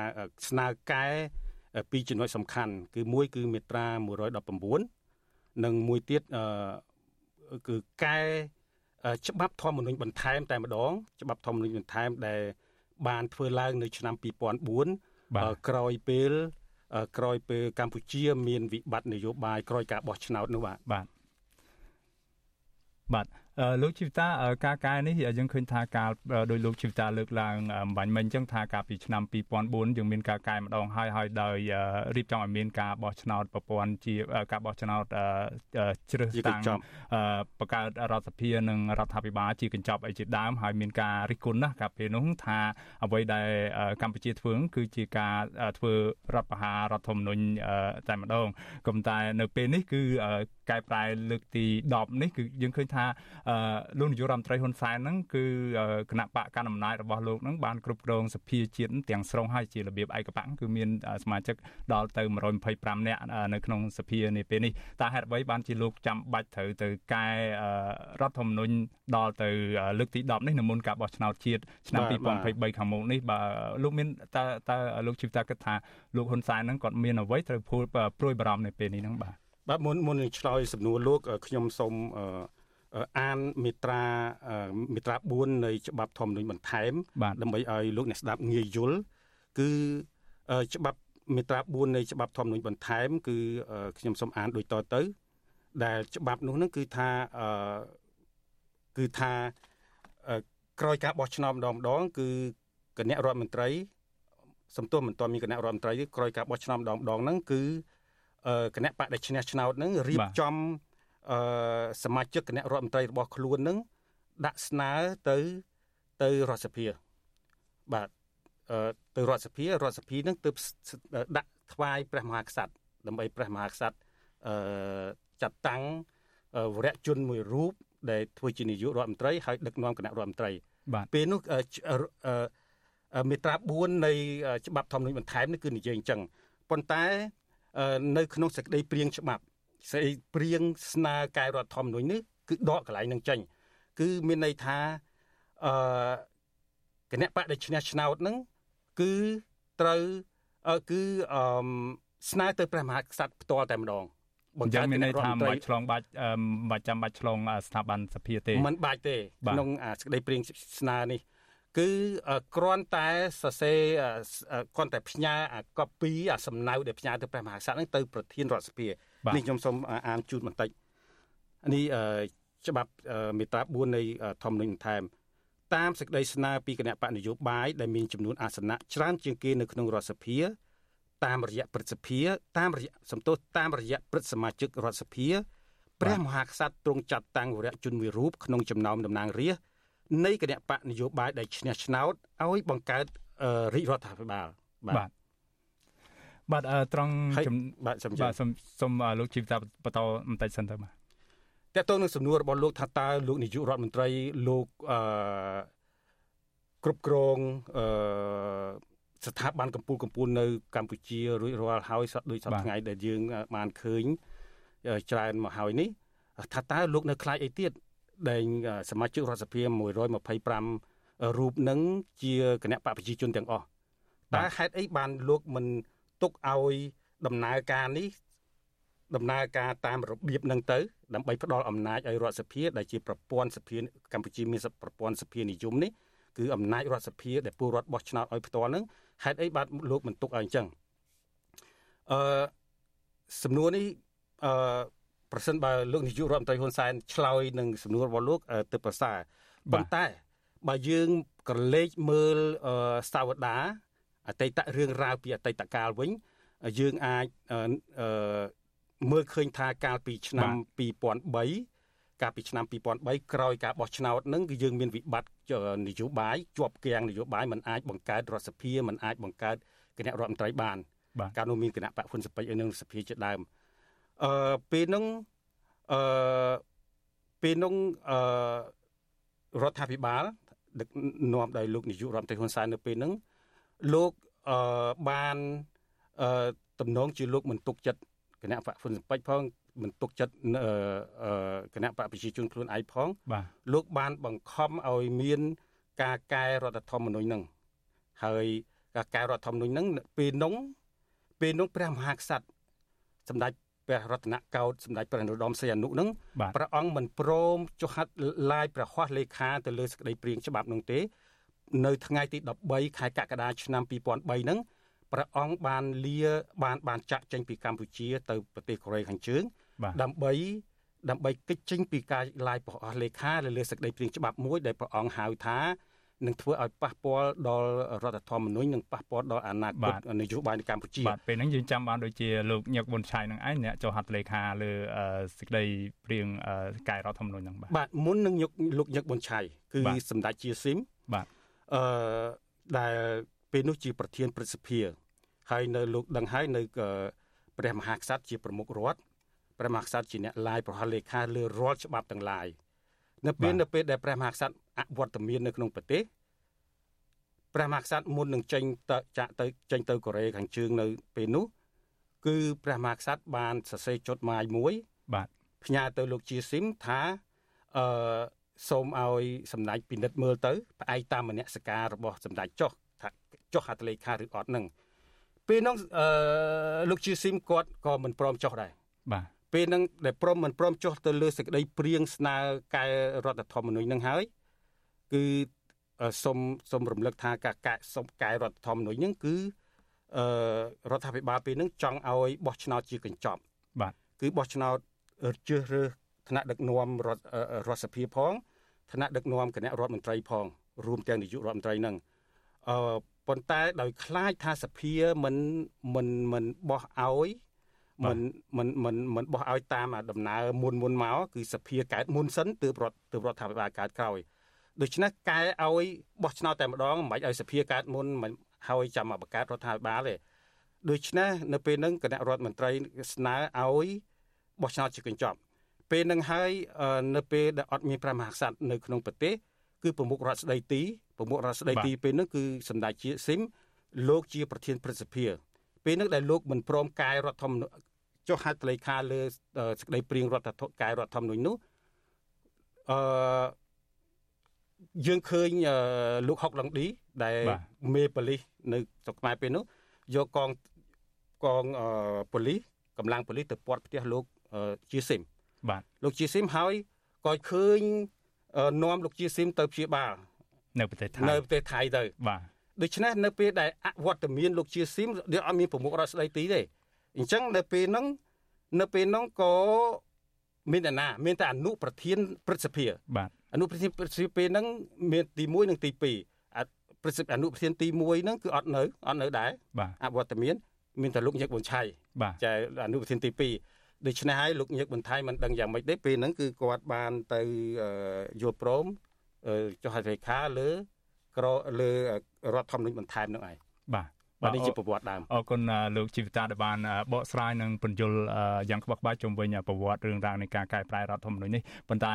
ស្នើកែពីរចំណុចសំខាន់ គឺមួយគឺមាត្រា119និងមួយទៀតគឺកែច្បាប់ធម្មនុញ្ញបន្ថែមតែម្ដង ច្បាប់ធម្មនុញ្ញបន្ថែមដែលបានធ្វើឡើងនៅឆ្នាំ2004ក្រោយពេល ក្រោយពេលកម្ពុជា មានវិបត្តិនយោបាយក្រោយការបោះឆ្នោតនោះបាទបាទបាទ លោកជីវតាការកែនេះយើងឃើញថាការដោយលោកជីវតាលើកឡើងបាញ់មិញអញ្ចឹងថាកាលពីឆ្នាំ2004យើងមានការកែម្ដងហើយហើយដោយរៀបចំឲ្យមានការបោះឆ្នោតប្រព័ន្ធជាការបោះឆ្នោតជ្រើសតាំងបង្កើតរដ្ឋសភានិងរដ្ឋាភិបាលជាកញ្ចប់អីជាដើមហើយមានការរិះគន់ណាស់កាលពេលនោះថាអ្វីដែលកម្ពុជាធ្វើគឺជាការធ្វើរដ្ឋប្រហាររដ្ឋធម្មនុញ្ញតែម្ដងក៏ប៉ុន្តែនៅពេលនេះគឺកែប្រែលើកទី10នេះគឺយើងឃើញថាលោកនាយករដ្ឋមន្ត្រីហ៊ុនសែនហ្នឹងគឺគណៈបកកណ្ដាលអំណាចរបស់លោកហ្នឹងបានគ្រប់គ្រងសភាជាតិទាំងស្រុងហើយជារបៀបឯកបកគឺមានសមាជិកដល់ទៅ125នាក់នៅក្នុងសភានាពេលនេះតើហេតុអ្វីបានជាលោកចាំបាច់ត្រូវទៅកែរដ្ឋធម្មនុញ្ញដល់ទៅលើកទី10នេះនៅមុនការបោះឆ្នោតជាតិឆ្នាំ2023ខាងមុខនេះបើលោកមានតើតើលោកជីវតាគិតថាលោកហ៊ុនសែនហ្នឹងគាត់មានអ្វីត្រូវព្រួយបារម្ភនៅពេលនេះហ្នឹងបាទបាទមុនមុននឹងឆ្លើយសំណួរលោកខ្ញុំសូម អានមេត្រាមេត្រា4នៃច្បាប់ធម្មនុញ្ញបន្ថែមដើម្បីឲ្យលោកអ្នកស្ដាប់ងាយយល់គឺច្បាប់មេត្រា4នៃច្បាប់ធម្មនុញ្ញបន្ថែម គឺខ្ញុំសូមអានដូចតទៅ ដែលច្បាប់នោះនឹងគឺថាគឺថាក្រោយការបោះឆ្នោតម្ដងម្ដង គឺគណៈរដ្ឋមន្ត្រីសំទោសមិនទាន់មានគណៈរដ្ឋមន្ត្រីទេក្រោយការបោះឆ្នោតម្ដងម្ដងហ្នឹងគឺគណៈបកដែលឈ្នះឆ្នោតហ្នឹងរៀបចំ អឺសមាជិកគណៈរដ្ឋមន្ត្រីរបស់ខ្លួននឹងដាក់ស្នើទៅទៅរដ្ឋសភាបាទអឺទៅរដ្ឋសភារដ្ឋសភានឹងទើបដាក់ថ្វាយព្រះមហាក្សត្រដើម្បីព្រះមហាក្សត្រអឺចាត់តាំងវរៈជនមួយរូបដែលធ្វើជានាយករដ្ឋមន្ត្រីហើយដឹកនាំគណៈរដ្ឋមន្ត្រីពេលនោះមេត្រា4នៃច្បាប់ធម្មនុញ្ញបន្ថែមនេះគឺនិយាយអញ្ចឹងប៉ុន្តែនៅក្នុងសេចក្តីព្រៀងច្បាប់ ស្អីព្រៀងស្នើកែរដ្ឋធម្មនុញ្ញនេះគឺដកកន្លែងនឹងចេញគឺមានន័យថាអឺគណៈបកដែលឈ្នះឆ្នោតហ្នឹងគឺត្រូវគឺអឺស្នើទៅព្រះមហាក្សត្រផ្ទាល់តែម្ដងបង្កើតមានន័យថាមិនបាច់ឆ្លងបាច់មិនចាំបាច់ឆ្លងស្ថាប័នសភាទេមិនបាច់ទេក្នុងសេចក្តីព្រៀងស្នើនេះ គឺគ្រាន់តែសរសេរគ្រាន់តែផ្ញើអាកូពីអាសំណៅដែលផ្ញើទៅព្រះមហាក្សត្រហ្នឹងទៅប្រធានរដ្ឋសភានេះខ្ញុំសូមអានជូនបន្តិចនេះច្បាប់មេត្រា4នៃធម្មនុញ្ញបន្ថែមតាមសេចក្តីស្នើពីគណៈបកនយោបាយដែលមានចំនួនអាសនៈច្រើនជាងគេនៅក្នុងរដ្ឋសភាតាមរយៈព្រឹទ្ធសភាតាមរយៈសំទោសតាមរយៈព្រឹទ្ធសមាជិករដ្ឋសភាព្រះមហាក្សត្រទ្រង់ចាត់តាំងវរៈជនមួយរូបក្នុងចំណោមតំណាងរាស្ត្រ នៃគណៈបកនយោបាយដែលឈ្នះឆ្នោតឲ្យបង្កើតរាជរដ្ឋាភិបាលបាទបាទត្រង់បាទសូមបាទសូមសូមលោកជីវតាបន្តបន្តិចសិនទៅបាទតើតើនឹងសំណួររបស់លោកថាតើលោកនាយករដ្ឋមន្ត្រីលោកអឺគ្រប់គ្រងអឺស្ថាប័នកម្ពុជាកម្ពុជានៅកម្ពុជារួចរាល់ហើយសដូចសប្តាហ៍ថ្ងៃដែលយើងបានឃើញច្រើនមកហើយនេះថាតើលោកនៅខ្លាចអីទៀត ដែលសមាជិករដ្ឋសភា125រូបនឹងជាគណៈបកប្រជាជនទាំងអស់តើហេតុអីបានលោកមិនទុកឲ្យដំណើរការនេះដំណើរការតាមរបៀបនឹងទៅដើម្បីផ្ដល់អំណាចឲ្យរដ្ឋសភាដែលជាប្រព័ន្ធសភាកម្ពុជាមានប្រព័ន្ធសភានិយមនេះគឺអំណាចរដ្ឋសភាដែលពលរដ្ឋបោះឆ្នោតឲ្យផ្ទាល់នឹងហេតុអីបាទលោកមិនទុកឲ្យអញ្ចឹងអឺសំណួរនេះអឺ ប្រសិនបើលោកនាយករដ្ឋមន្ត្រីហ៊ុនសែនឆ្លើយនឹងសំណួររបស់លោកទៅប្រសើរប៉ុន្តែបើយើងក្រឡេកមើលសាវតាអតីតរឿងរ៉ាវពីអតីតកាលវិញយើងអាចអឺមើលឃើញថាកាលពីឆ្នាំ2003កាលពីឆ្នាំ2003ក្រោយការបោះឆ្នោតហ្នឹងគឺយើងមានវិបត្តិនយោបាយជាប់គាំងនយោបាយมันអាចបង្កើតរដ្ឋសភាมันអាចបង្កើតគណៈរដ្ឋមន្ត្រីបានកាលនោះមានគណៈបកហ៊ុនសពេចឲ្យនឹងសភាជាដើម អឺពេលហ្នឹងអឺពេលហ្នឹងអឺរដ្ឋាភិបាលដឹកនាំដោយលោកនាយករដ្ឋមន្ត្រីហ៊ុនសែននៅពេលហ្នឹងលោកអឺបានអឺតំណងជាលោកមិនទុកចិត្តគណៈបកហ៊ុនសពេចផងមិនទុកចិត្តគណៈបកប្រជាជនខ្លួនឯងផងលោកបានបង្ខំឲ្យមាន ការកែរដ្ឋធម្មនុញ្ញនឹងហើយការកែរដ្ឋធម្មនុញ្ញនឹងពេលនោះពេលនោះព្រះមហាក្សត្រសម្ដេច ព្រះរតនកោដ្ឋសម្ដេចព្រះនរោត្តមសីហនុនឹងព្រះអង្គមិនព្រមចុះហត្ថឡាយព្រះហស្ថលេខាទៅលើសេចក្តីព្រាងច្បាប់នោះទេនៅថ្ងៃទី13ខែកក្កដាឆ្នាំ2003ហ្នឹងព្រះអង្គបានលាបានបានចាក់ចេញពីកម្ពុជា ទៅប្រទេសកូរ៉េខាងជើងដើម្បីដើម្បីកិច្ចចេញពីការឡាយប្រអស់លេខាលើសេចក្តីព្រាងច្បាប់មួយដែលព្រះអង្គហៅថា នឹងធ្វើឲ្យប៉ះពាល់ដល់រដ្ឋធម្មនុញ្ញនិងប៉ះពាល់ដល់អនាគតនយោបាយនៅកម្ពុជាបាទពេលហ្នឹងយើងចាំបានដូចជាលោកញឹកប៊ុនឆៃនឹងឯងអ្នកចុះហត្ថលេខាលើសេចក្តីព្រាងកែរដ្ឋធម្មនុញ្ញហ្នឹងបាទបាទមុននឹងលោកញឹកប៊ុនឆៃគឺសម្ដេចជាស៊ីមបាទអឺដែលពេលនោះជាប្រធានព្រឹទ្ធសភាហើយនៅលោកដឹងហើយនៅព្រះមហាក្សត្រជាប្រមុខរដ្ឋព្រះមហាក្សត្រជាអ្នកឡាយប្រហ័សលេខាលើរាល់ច្បាប់ទាំងឡាយ នៅពេលនៅពេលដែលព្រះមហាក្សត្រអវត្តមាននៅក្នុងប្រទេសព្រះមហាក្សត្រមុននឹងចេញទៅចាក់ទៅចេញទៅកូរ៉េខាងជើងនៅពេលនោះគឺព្រះមហាក្សត្របានសរសេរចុតម៉ាយមួយ បាទផ្ញើទៅលោកជាស៊ីមថាអឺសូមឲ្យសម្ដេចពិនិត្យមើលទៅផ្អែកតាមមនសិការរបស់សម្ដេចចុះថាចុះហត្ថលេខាឬអត់នឹងពេលនោះអឺលោកជាស៊ីមគាត់ក៏មិនព្រមចុះដែរបាទ ពេលហ្នឹងដែលព្រមមិនព្រមចុះទៅលើសេចក្តីព្រៀងស្នើកែរដ្ឋធម្មនុញ្ញហ្នឹងហើយគឺសូមសូមរំលឹកថាការកែសូមកែរដ្ឋធម្មនុញ្ញហ្នឹងគឺអឺរដ្ឋាភិបាលពេលហ្នឹងចង់ឲ្យបោះឆ្នោតជាកញ្ចប់បាទគឺបោះឆ្នោតជ្រើសរើសថ្នាក់ដឹកនាំរដ្ឋរដ្ឋសភាផងថ្នាក់ដឹកនាំគណៈរដ្ឋមន្ត្រីផងរួមទាំងនាយករដ្ឋមន្ត្រីហ្នឹងអឺប៉ុន្តែដោយខ្លាចថាសភាមិនមិនមិនបោះឲ្យ មិនមិនមិនមិនបោះឲ្យតាមដំណើរមុនមុនមកគឺសភាកើតមុនសិនទើបរដ្ឋទើបរដ្ឋាភិបាលកើតក្រោយដូច្នេះកែឲ្យបោះឆ្នោតតែម្ដងមិនបាច់ឲ្យសភាកើតមុនមិនហើយចាំមកបង្កើតរដ្ឋាភិបាលទេដូច្នេះនៅពេលហ្នឹងគណៈរដ្ឋមន្ត្រីស្នើឲ្យបោះឆ្នោតជាកញ្ចប់ ពេលហ្នឹងហើយនៅពេលដែលអត់មានព្រះមហាក្សត្រនៅក្នុងប្រទេសគឺប្រមុខរដ្ឋស្ដីទីប្រមុខរដ្ឋស្ដីទីពេលហ្នឹងគឺសម្ដេចជាស៊ីមលោកជាប្រធានព្រឹទ្ធសភា ពេលហ្នឹងដែលលោកមិនព្រមកែរដ្ឋធម្មនុញ្ញចុះហត្ថលេខាលើសេចក្តីព្រៀងរដ្ឋធម្មនុញ្ញកែរដ្ឋធម្មនុញ្ញនោះអឺយើងឃើញលោកហុកឡុងឌីដែលមេប៉ូលីសនៅស្រុកខ្មែរពេលនោះយកកងកងប៉ូលីសកម្លាំងប៉ូលីសទៅពាត់ផ្ទះលោកជាស៊ីមបាទលោកជាស៊ីមហើយក៏ឃើញនាំលោកជាស៊ីមទៅព្យាបាលនៅប្រទេសថៃនៅប្រទេសថៃទៅបាទ ដូច្នេះនៅពេលដែលអវត្តមានលោកជាស៊ីមវាអត់មានប្រមុខរដ្ឋស្ដីទីទេអញ្ចឹងនៅពេលហ្នឹងនៅពេលហ្នឹងក៏មានតែណាមានតែអនុប្រធានព្រឹទ្ធសភាបាទអនុប្រធានព្រឹទ្ធសភាពេលហ្នឹងមានទី1និងទី2ព្រឹទ្ធសភាអនុប្រធានទី1ហ្នឹងគឺអត់នៅអត់នៅដែរអវត្តមានមានតែលោកញឹកប៊ុនឆៃចែអនុប្រធានទី2ដូច្នេះហើយលោកញឹកប៊ុនថៃមិនដឹងយ៉ាងម៉េចទេពេលហ្នឹងគឺគាត់បានទៅយល់ព្រមចុះហត្ថលេខាលើ ក្រលើរដ្ឋធម្មនុញ្ញបន្ថែមនឹងឯងបាទបាទនេះជាប្រវត្តិដើមអរគុណលោកជីវិតាដែលបានបកស្រាយនិងពន្យល់យ៉ាងក្បោះក្បាយជុំវិញប្រវត្តិរឿងរ៉ាវនៃការកែប្រែរដ្ឋធម្មនុញ្ញនេះប៉ុន្តែ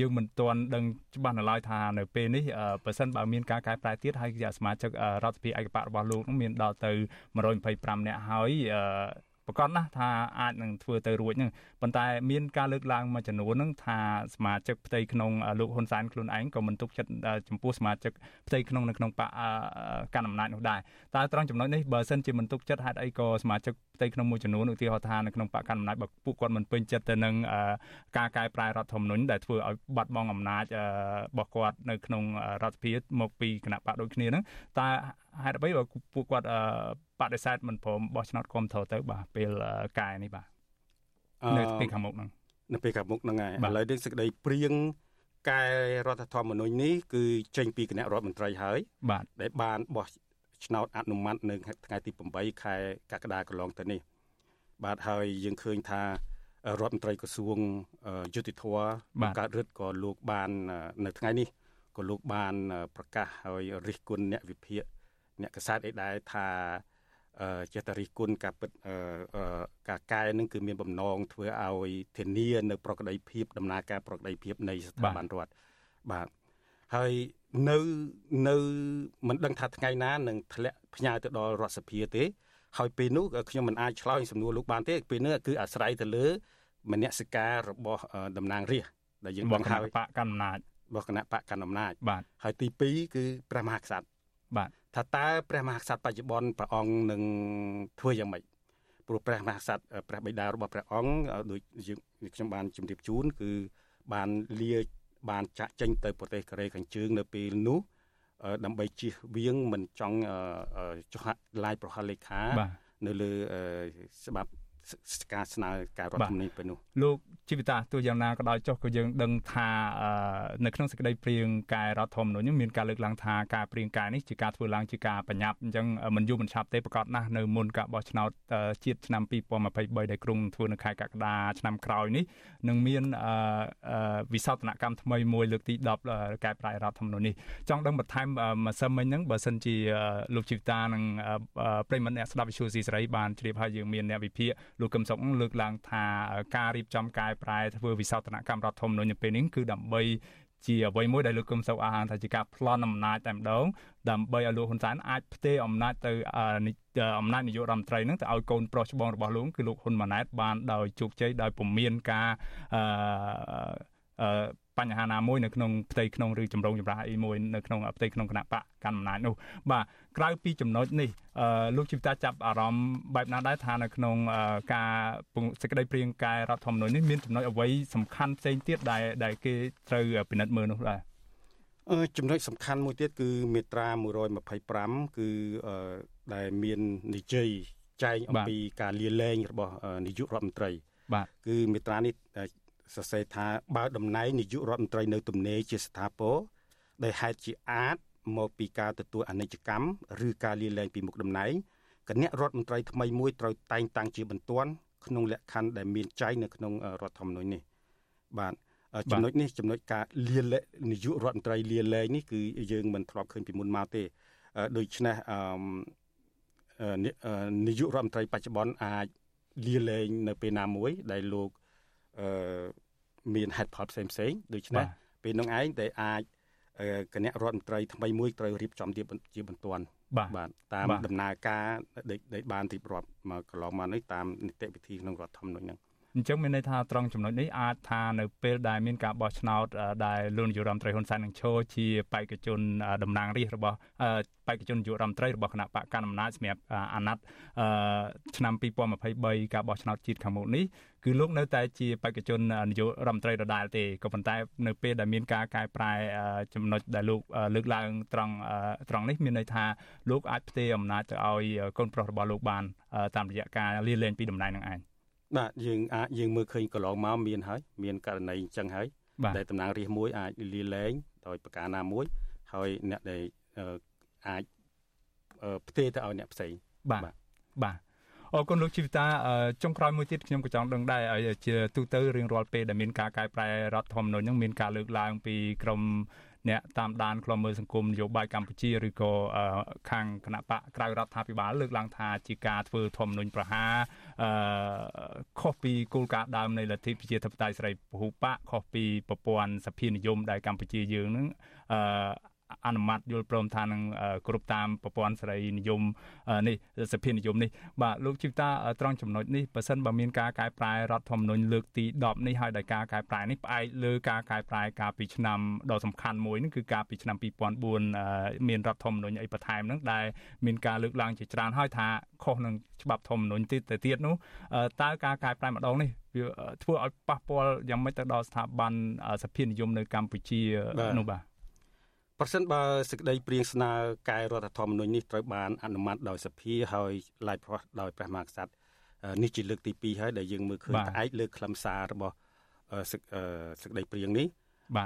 យើងមិនទាន់ដឹងច្បាស់នៅឡើយថានៅពេលនេះបើសិនបើមានការកែប្រែទៀតហើយសមាជិករដ្ឋសភាឯកបៈរបស់លោកនឹងមានដល់ទៅ125នាក់ហើយ ប្រកាសណាស់ថាអាចនឹងធ្វើទៅរួចនឹងប៉ុន្តែមានការលើកឡើងមួយចំនួននឹងថាសមាជិកផ្ទៃក្នុងលោកហ៊ុនសែនខ្លួនឯងក៏មិនទុកចិត្តចំពោះសមាជិកផ្ទៃក្នុងនៅក្នុងបកកណ្ដាលអំណាចនោះដែរតើត្រង់ចំណុចនេះបើសិនជាមិនទុកចិត្តហេតុអីក៏សមាជិកផ្ទៃក្នុងមួយចំនួនឧទាហរណ៍ថានៅក្នុងបកកណ្ដាលអំណាចបើពួកគាត់មិនពេញចិត្តទៅនឹងការកែប្រែរដ្ឋធម្មនុញ្ញដែលធ្វើឲ្យបាត់បង់អំណាចរបស់គាត់នៅក្នុងរដ្ឋសភាមកពីគណៈបកដូចគ្នាហ្នឹងតើហេតុអ្វីបើពួកគាត់ បដិសេធមិនព្រមបោះឆ្នោតគ្រប់គ្រងទៅបាទពេលកែនេះបាទនៅពេលខាងមុខហ្នឹងនៅពេលខាងមុខហ្នឹងហើយឥឡូវនេះសេចក្តីព្រៀងកែរដ្ឋធម្មនុញ្ញនេះគឺចេញពីគណៈរដ្ឋមន្ត្រីហើយបាទដែលបានបោះឆ្នោតអនុម័តនៅថ្ងៃទី8ខែកក្កដាកន្លងទៅនេះ បាទហើយយើងឃើញថារដ្ឋមន្ត្រីក្រសួងយុតិធធបង្កើតរដ្ឋក៏លោកបាននៅថ្ងៃនេះក៏លោកបានប្រកាសហើយរិះគន់អ្នកវិភាគអ្នកកសែតអីដែរថា ចេតរិះគន់ការពិតការកែនឹងគឺមានបំណងធ្វើឲ្យធានានៅប្រក្តីភាពដំណើរការប្រក្តីភាពនៃស្ថាប័នរដ្ឋបាទហើយនៅនៅមិនដឹងថាថ្ងៃណានឹងធ្លាក់ផ្ញើទៅដល់រដ្ឋសភាទេ ហើយពេលនោះខ្ញុំមិនអាចឆ្លើយសំណួរលោកបានទេពេលនោះគឺអាស្រ័យទៅលើមនសិការរបស់តំណាងរាស្ត្រដែលយើងបង្ហើយបកកណ្ដាលអំណាចរបស់គណៈបកកណ្ដាលអំណាចបាទហើយទី2គឺព្រះមហាក្សត្រ បាទថាតើព្រះមហាក្សត្របច្ចុប្បន្នព្រះអង្គនឹងធ្វើយ៉ាងម៉េចព្រោះព្រះមហាក្សត្រព្រះបិតារបស់ព្រះអង្គដូចខ្ញុំបានជម្រាបជូនគឺបានលាបានចាក់ចេញទៅប្រទេសកូរ៉េខាងជើងនៅពេលនោះដើម្បីជៀសវាងមិនចង់ចុះឡាយប្រហិលលេខានៅលើច្បាប់ ការស្នើការរដ្ឋធម្មនុញ្ញពេលនោះលោកជីវិតាទោះយ៉ាងណាក៏ដោយចុះក៏យើងដឹងថានៅក្នុងសេចក្តីព្រៀងកែរដ្ឋធម្មនុញ្ញមានការលើកឡើងថាការព្រៀងកែនេះជាការធ្វើឡើងជាការបញ្ញាប់អញ្ចឹងមិនយូរមិនឆាប់ទេប្រកាសណាស់នៅមុនការបោះឆ្នោតជាតិឆ្នាំ2023ដែលគ្រងធ្វើនៅខែកក្កដាឆ្នាំក្រោយនេះនឹងមានវិសោធនកម្មថ្មីមួយលើកទី10កែប្រែរដ្ឋធម្មនុញ្ញនេះចង់ដឹងបន្ថែមម្សិលមិញហ្នឹងបើសិនជាលោកជីវិតានិងប្រិមត្តអ្នកស្ដាប់វិទ្យុស៊ីសេរីបានជ្រាបហើយយើងមានអ្នកវិភាគលោកកឹមសុខលើកឡើងថាការរៀបចំកែប្រែធ្វើវិសោធនកម្មរដ្ឋធម្មនុញ្ញនៅពេលនេះគឺដើម្បីជាអ្វីមួយដែលលោកកឹមសុខអាហារថាជាការប្លន់អំណាចតែម្ដងដើម្បីឲ្យលោកហ៊ុនសែនអាចផ្ទេរអំណាចទៅអំណាចនាយករដ្ឋមន្ត្រីនឹងទៅឲ្យកូនប្រុសច្បងរបស់លោកគឺលោកហ៊ុនម៉ាណែតបានដោយជោគជ័យដោយពុំមានការអឺ បញ្ហាណាមួយនៅក្នុងផ្ទៃក្នុងឬចម្រងចម្រាស់អីមួយនៅក្នុងផ្ទៃក្នុងគណៈបកកណ្ដាលអំណាចនោះបាទក្រៅពីចំណុចនេះលោកជីវតាចាប់អារម្មណ៍បែបណាដែរថានៅក្នុងការសេចក្តីព្រៀងកែរដ្ឋធម្មនុញ្ញនេះមានចំណុចអ្វីសំខាន់ផ្សេងទៀតដែលដែលគេត្រូវពិនិត្យមើលនោះដែរអឺចំណុចសំខាន់មួយទៀតគឺមាត្រា125គឺដែលមាននិយាយចែងអំពីការលាលែងរបស់នាយករដ្ឋមន្ត្រីបាទគឺមាត្រានេះ សរសេរថាបើតំណែងនាយករដ្ឋមន្ត្រីនៅទំនេរជាស្ថាពរដែលហេតុជាអាចមកពីការទទួលអនិច្ចកម្មឬការលាលែងពីមុខតំណែងគណៈរដ្ឋមន្ត្រីថ្មីមួយត្រូវតែងតាំងជាបន្ទាន់ក្នុងលក្ខខណ្ឌដែលមានចែងនៅក្នុងរដ្ឋធម្មនុញ្ញនេះបាទចំណុចនេះចំណុចការលាលែងនាយករដ្ឋមន្ត្រីលាលែងនេះគឺយើងមិនធ្លាប់ឃើញពីមុនមកទេដូច្នេះអឺនាយករដ្ឋមន្ត្រីបច្ចុប្បន្នអាចលាលែងនៅពេលណាមួយដែលលោកអឺ មានហេតុផលផ្សេងផ្សេងដូច្នេះពេលនោះឯងដែលអាចគណៈរដ្ឋមន្ត្រីថ្មីមួយត្រូវរៀបចំជាបន្ទាន់បាទតាមដំណើរការដែលបានរៀបរាប់មកកន្លងមកនេះតាមនីតិវិធីក្នុងរដ្ឋធម្មនុញ្ញហ្នឹង អញ្ចឹងមានន័យថាត្រង់ចំណុចនេះអាចថានៅពេលដែលមានការបោះឆ្នោតដែលលោកនាយករដ្ឋមន្ត្រីហ៊ុនសែននឹងឈរជាបេក្ខជនតំណាងរាស្ត្ររបស់បេក្ខជននាយករដ្ឋមន្ត្រីរបស់គណៈបកកណ្ដាលអំណាចសម្រាប់អាណត្តិឆ្នាំ2023ការបោះឆ្នោតជាតិខាងមុខនេះគឺលោកនៅតែជាបេក្ខជននាយករដ្ឋមន្ត្រីដដែលទេក៏ប៉ុន្តែនៅពេលដែលមានការកែប្រែចំណុចដែលលោកលើកឡើងត្រង់ត្រង់នេះមានន័យថាលោកអាចផ្ទេរអំណាចទៅឲ្យកូនប្រុសរបស់លោកបានតាមរយៈការលាលែងពីតំណែងនឹងឯង បាទយើងអាចយើងមើលឃើញកន្លងមកមានហើយមានករណីអញ្ចឹងហើយដែលតំណាងរាស្ត្រមួយអាចលាលែងដោយប្រការណាមួយ ហើយអ្នកដែលអាចផ្ទេរទៅឲ្យអ្នកផ្សេងបាទបាទអរគុណលោកជីវិតាចុងក្រោយមួយទៀតខ្ញុំក៏ចង់ដឹងដែរជាទូទៅរៀងរាល់ពេលដែលមានការកែប្រែរដ្ឋធម្មនុញ្ញនឹងមានការលើកឡើងពីក្រម អ្នកតាមដានខ្លំមើលសង្គមនយោបាយកម្ពុជាឬក៏ខាងគណៈបកក្រៅរដ្ឋាភិបាលលើកឡើងថាជាការធ្វើធម្មនុញ្ញប្រហារអឺខុសពីគោលការណ៍ដើមនៃលទ្ធិប្រជាធិបតេយ្យសេរីពហុបកខុសពីប្រព័ន្ធសភានិយមដែលកម្ពុជាយើងនឹង អឺអនុម័តយល់ព្រមថានឹងគ្រប់តាមប្រព័ន្ធសេរីនិយមនេះសភានិយមនេះបាទលោកជីវតាត្រង់ចំណុចនេះបើសិនបើមានការកែប្រែរដ្ឋធម្មនុញ្ញលើកទី10នេះហើយដោយការកែប្រែនេះផ្អែកលើការកែប្រែការពីឆ្នាំដ៏សំខាន់មួយនេះគឺការពីឆ្នាំ2004មានរដ្ឋធម្មនុញ្ញអីបន្ថែមហ្នឹងដែលមានការលើកឡើងជាច្រើនហើយថាខុសនឹងច្បាប់ធម្មនុញ្ញទៀតទៅទៀតនោះតើការកែប្រែម្ដងនេះវាធ្វើឲ្យប៉ះពាល់យ៉ាងម៉េចទៅដល់ស្ថាប័នសភានិយមនៅកម្ពុជានោះបាទ ប្រសិនបើសេចក្តីព្រៀងស្នើកែរដ្ឋធម្មនុញ្ញនេះត្រូវបានអនុម័តដោយសភាហើយឡាយប្រោះដោយព្រះមហាក្សត្រនេះជាលើកទី2ហើយដែលយើងមើលឃើញផ្អែកលើខ្លឹមសាររបស់សេចក្តីព្រៀងនេះ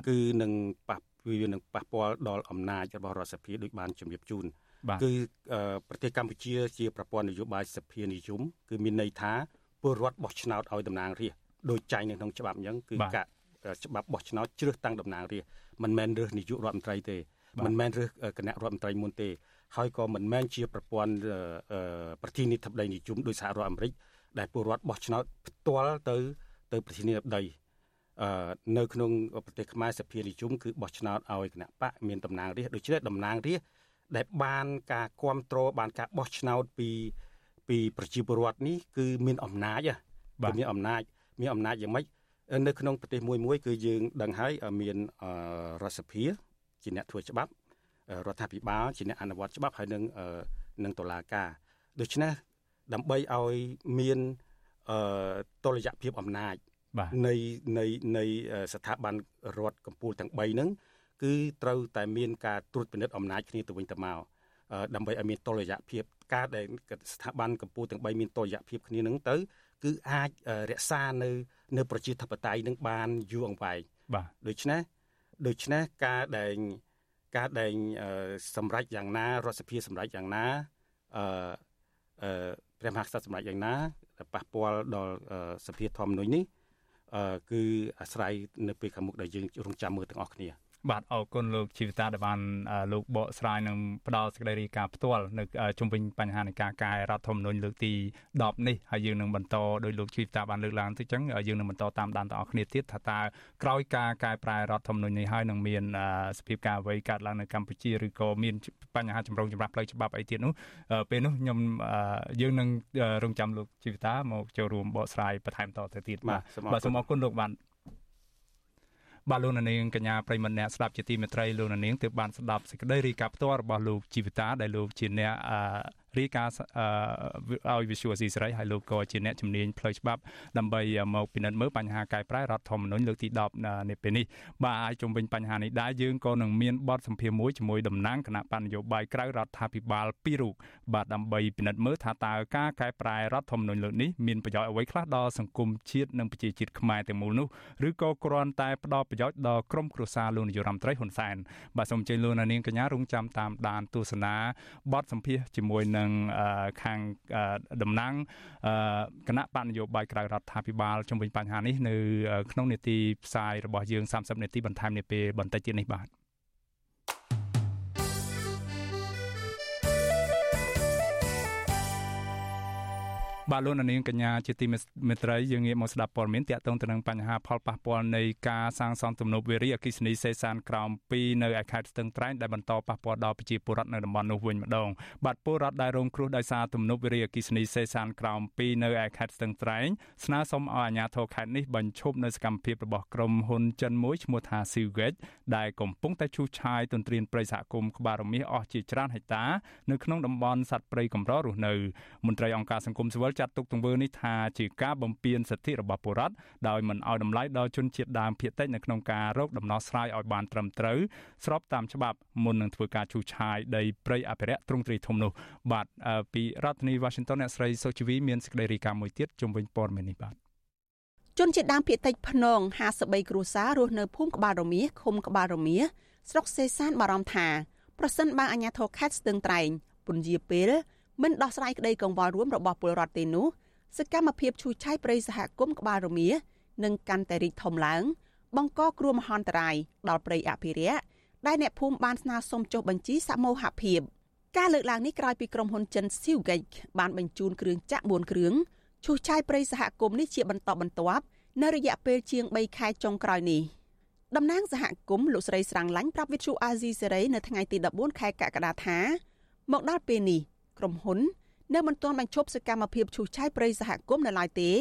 គឺនឹងប៉ះវានឹងប៉ះពាល់ដល់អំណាចរបស់រដ្ឋសភាដូចបានជម្រាបជូនគឺប្រទេសកម្ពុជាជាប្រព័ន្ធនយោបាយសភានិយមគឺមានន័យថាពលរដ្ឋបោះឆ្នោតឲ្យតំណាងរាស្ត្រដោយចែងនៅក្នុងច្បាប់អញ្ចឹងគឺការ ច្បាប់បោះឆ្នោតជ្រើសតាំងតំណាងរាស្ត្រមិនមែនរើសនាយករដ្ឋមន្ត្រីទេមិនមែនរើសគណៈរដ្ឋមន្ត្រីមុនទេហើយក៏មិនមែនជាប្រព័ន្ធប្រធានាធិបតីនិយមដោយសហរដ្ឋអាមេរិកដែលពលរដ្ឋបោះឆ្នោតផ្ទាល់ទៅទៅប្រធានាធិបតីអឺនៅក្នុងប្រទេសខ្មែរសភានិយមគឺបោះឆ្នោតឲ្យគណៈបកមានតំណាងរាស្ត្រដូច្នេះតំណាងរាស្ត្រដែលបានការគ្រប់គ្រងបានការបោះឆ្នោតពីពីប្រជាពលរដ្ឋនេះគឺមានអំណាចគឺមានអំណាចមានអំណាចយ៉ាងម៉េច នៅក្នុងប្រទេសមួយមួយគឺយើងដឹងហើយមានរដ្ឋសភាជាអ្នកធ្វើច្បាប់រដ្ឋាភិបាលជាអ្នកអនុវត្តច្បាប់ហើយនឹងនឹងតុលាការដូច្នេះដើម្បីឲ្យមានតលយៈភាពអំណាចនៃនៃនៃស្ថាប័នរដ្ឋកម្ពុជាទាំង3ហ្នឹងគឺត្រូវតែមានការត្រួតពិនិត្យអំណាចគ្នាទៅវិញទៅមកដើម្បីឲ្យមានតលយៈភាពការដែលស្ថាប័នកម្ពុជាទាំង3មានតលយៈភាពគ្នាហ្នឹងទៅ គឺអាចរក្សានៅ នៅប្រជាធិបតេយ្យនឹងបានយូរអង្វែងបាទដូច្នេះដូច្នេះការដែលការដែលសម្រេចយ៉ាងណារដ្ឋសភាសម្រេចយ៉ាងណាអឺអឺព្រះមហាក្សត្រសម្រេចយ៉ាងណាប៉ះពាល់ដល់សភាធម្មនុញ្ញនេះអឺគឺអាស្រ័យនៅពេលខាងមុខដែលយើងរងចាំមើលទាំងអស់គ្នា បាទអរគុណលោកជីវិតាដែលបានលោកបកស្រាយនឹងផ្ដល់សេចក្តីរាយការណ៍ផ្ទាល់នៅជុំវិញបញ្ហានៃការកែរដ្ឋធម្មនុញ្ញលើកទី10នេះហើយយើងនឹងបន្តដោយលោកជីវិតាបានលើកឡើងទៅចឹងយើងនឹងបន្តតាមដានទាំងអស់គ្នាទៀតថាតើក្រោយការកែប្រែរដ្ឋធម្មនុញ្ញនេះហើយនឹងមានសភាពការអ្វីកើតឡើងនៅកម្ពុជាឬក៏មានបញ្ហាចម្រូងចម្រាសផ្លូវច្បាប់អីទៀតនោះពេលនោះខ្ញុំយើងនឹងរងចាំលោកជីវិតាមកចូលរួមបកស្រាយបន្ថែមតទៅទៀតបាទបាទសូមអរគុណលោកបាន បាទលោកនាងកញ្ញាប្រិមត្តអ្នកស្ដាប់ជាទីមេត្រីលោកនាងទើបបានស្ដាប់សេចក្តីរាយការណ៍ផ្ទាល់របស់លោកជីវិតាដែលលោកជាអ្នក រាយការណ៍ឲ្យ Visual C សេរីហើយលោកក៏ជាអ្នកជំនាញផ្លូវច្បាប់ដើម្បីមកពិនិត្យមើលបញ្ហាកែប្រែរដ្ឋធម្មនុញ្ញលើកទី10នេះពេលនេះបាទអាចជុំវិញបញ្ហានេះដែរយើងក៏នឹងមានបទសម្ភាសន៍មួយជាមួយតំណាងគណៈបញ្ញយោបាយក្រៅរដ្ឋាភិបាលពីររូបបាទដើម្បីពិនិត្យមើលថាតើការកែប្រែរដ្ឋធម្មនុញ្ញលើកនេះមានប្រយោជន៍អ្វីខ្លះដល់សង្គមជាតិនិងប្រជាជាតិខ្មែរទាំងមូលនោះឬក៏គ្រាន់តែផ្ដល់ប្រយោជន៍ដល់ក្រុមគ្រួសារលោកនាយរដ្ឋមន្ត្រីហ៊ុនសែនបាទសូមអញ្ជើញលោកនាងកញ្ញារងចាំតាមដានទស្សនាបទសម្ភាសន៍ជាមួយនឹងនឹងខាងតំណាងគណៈបកនយោបាយក្រៅរដ្ឋាភិបាលជំវិញបញ្ហានេះនៅក្នុងនេតិផ្សាយរបស់យើង30នាទីបន្ថែមនាពេលបន្តិចទៀតនេះបាទ បាទលោកនាងកញ្ញាជាទីមេត្រីយើងងាកមកស្ដាប់ព័ត៌មានទាក់ទងទៅនឹងបញ្ហាផលប៉ះពាល់នៃការសាងសង់ទំនប់វារីអគ្គិសនីសេសានក្រោម2នៅឯខេត្តស្ទឹងត្រែងដែលបន្តប៉ះពាល់ដល់ប្រជាពលរដ្ឋនៅតំបន់នោះវិញម្ដងបាទពលរដ្ឋដែលរងគ្រោះដោយសារទំនប់វារីអគ្គិសនីសេសានក្រោម2នៅឯខេត្តស្ទឹងត្រែងស្នើសុំឲ្យអាជ្ញាធរខេត្តនេះបញ្ឈប់នៅសកម្មភាពរបស់ក្រុមហ៊ុនចិនមួយឈ្មោះថា Sewage ដែលកំពុងតែឈូសឆាយទន្ទ្រានព្រៃសហគមន៍ក្បាលរមៀសអស់ជាច្រើនហិកតានៅក្នុងតំបន់សត្វព្រៃកម្ររស់នៅមន្ត្រីអង្គការសង្គមស៊ីវិលចាត់ទុកទង្វើនេះថាជាការបំពានសិទ្ធិរបស់ពលរដ្ឋដោយមិនឲ្យតម្លៃដល់ជនជាតិដើមភាគតិចនៅក្នុងការរកដំណោះស្រាយឲ្យបានត្រឹមត្រូវស្របតាមច្បាប់មុននឹងធ្វើការឈូសឆាយដីព្រៃអភិរក្សទ្រង់ទ្រីធំនោះបាទពីរដ្ឋធានី Washington អ្នកស្រីសុជីវីមានសេចក្តីរាយការណ៍មួយទៀតជុំវិញព័ត៌មាននេះបាទជនជាតិដើមភាគតិចភ្នង53គ្រួសាររស់នៅភូមិក្បាលរមៀឃុំក្បាលរមៀស្រុកសេសានបារម្ភថាប្រសិនបើអាជ្ញាធរខេត្តស្ទឹងត្រែងពន្យាពេល មិនដោះស្រាយក្តីកង្វល់រួមរបស់ពលរដ្ឋទេនោះសកម្មភាពឈូសឆាយព្រៃសហគមន៍ក្បាលរមៀនឹងកាន់តែរីកធំឡើង បង្កគ្រោះមហន្តរាយដល់ព្រៃអភិរក្សដែលអ្នកភូមិបានស្នើសុំចុះបញ្ជីសមូហភាពការលើកឡើងនេះក្រោយពីក្រុមហ៊ុនចិន Sewage បានបញ្ជូនគ្រឿងចាក់4គ្រឿងឈូសឆាយព្រៃសហគមន៍នេះជាបន្តបន្ទាប់នៅរយៈពេលជាង3ខែចុងក្រោយនេះតំណាងសហគមន៍លោកស្រីស្រាំងឡាញ់ប្រាប់វិទ្យុអាស៊ីសេរីនៅថ្ងៃទី14ខែកក្កដាថាមកដល់ពេលនេះ ក្រុមហ៊ុននៅមិនទាន់បញ្ឈប់សកម្មភាពឈូសឆាយព្រៃសហគមន៍នៅឡើយទេ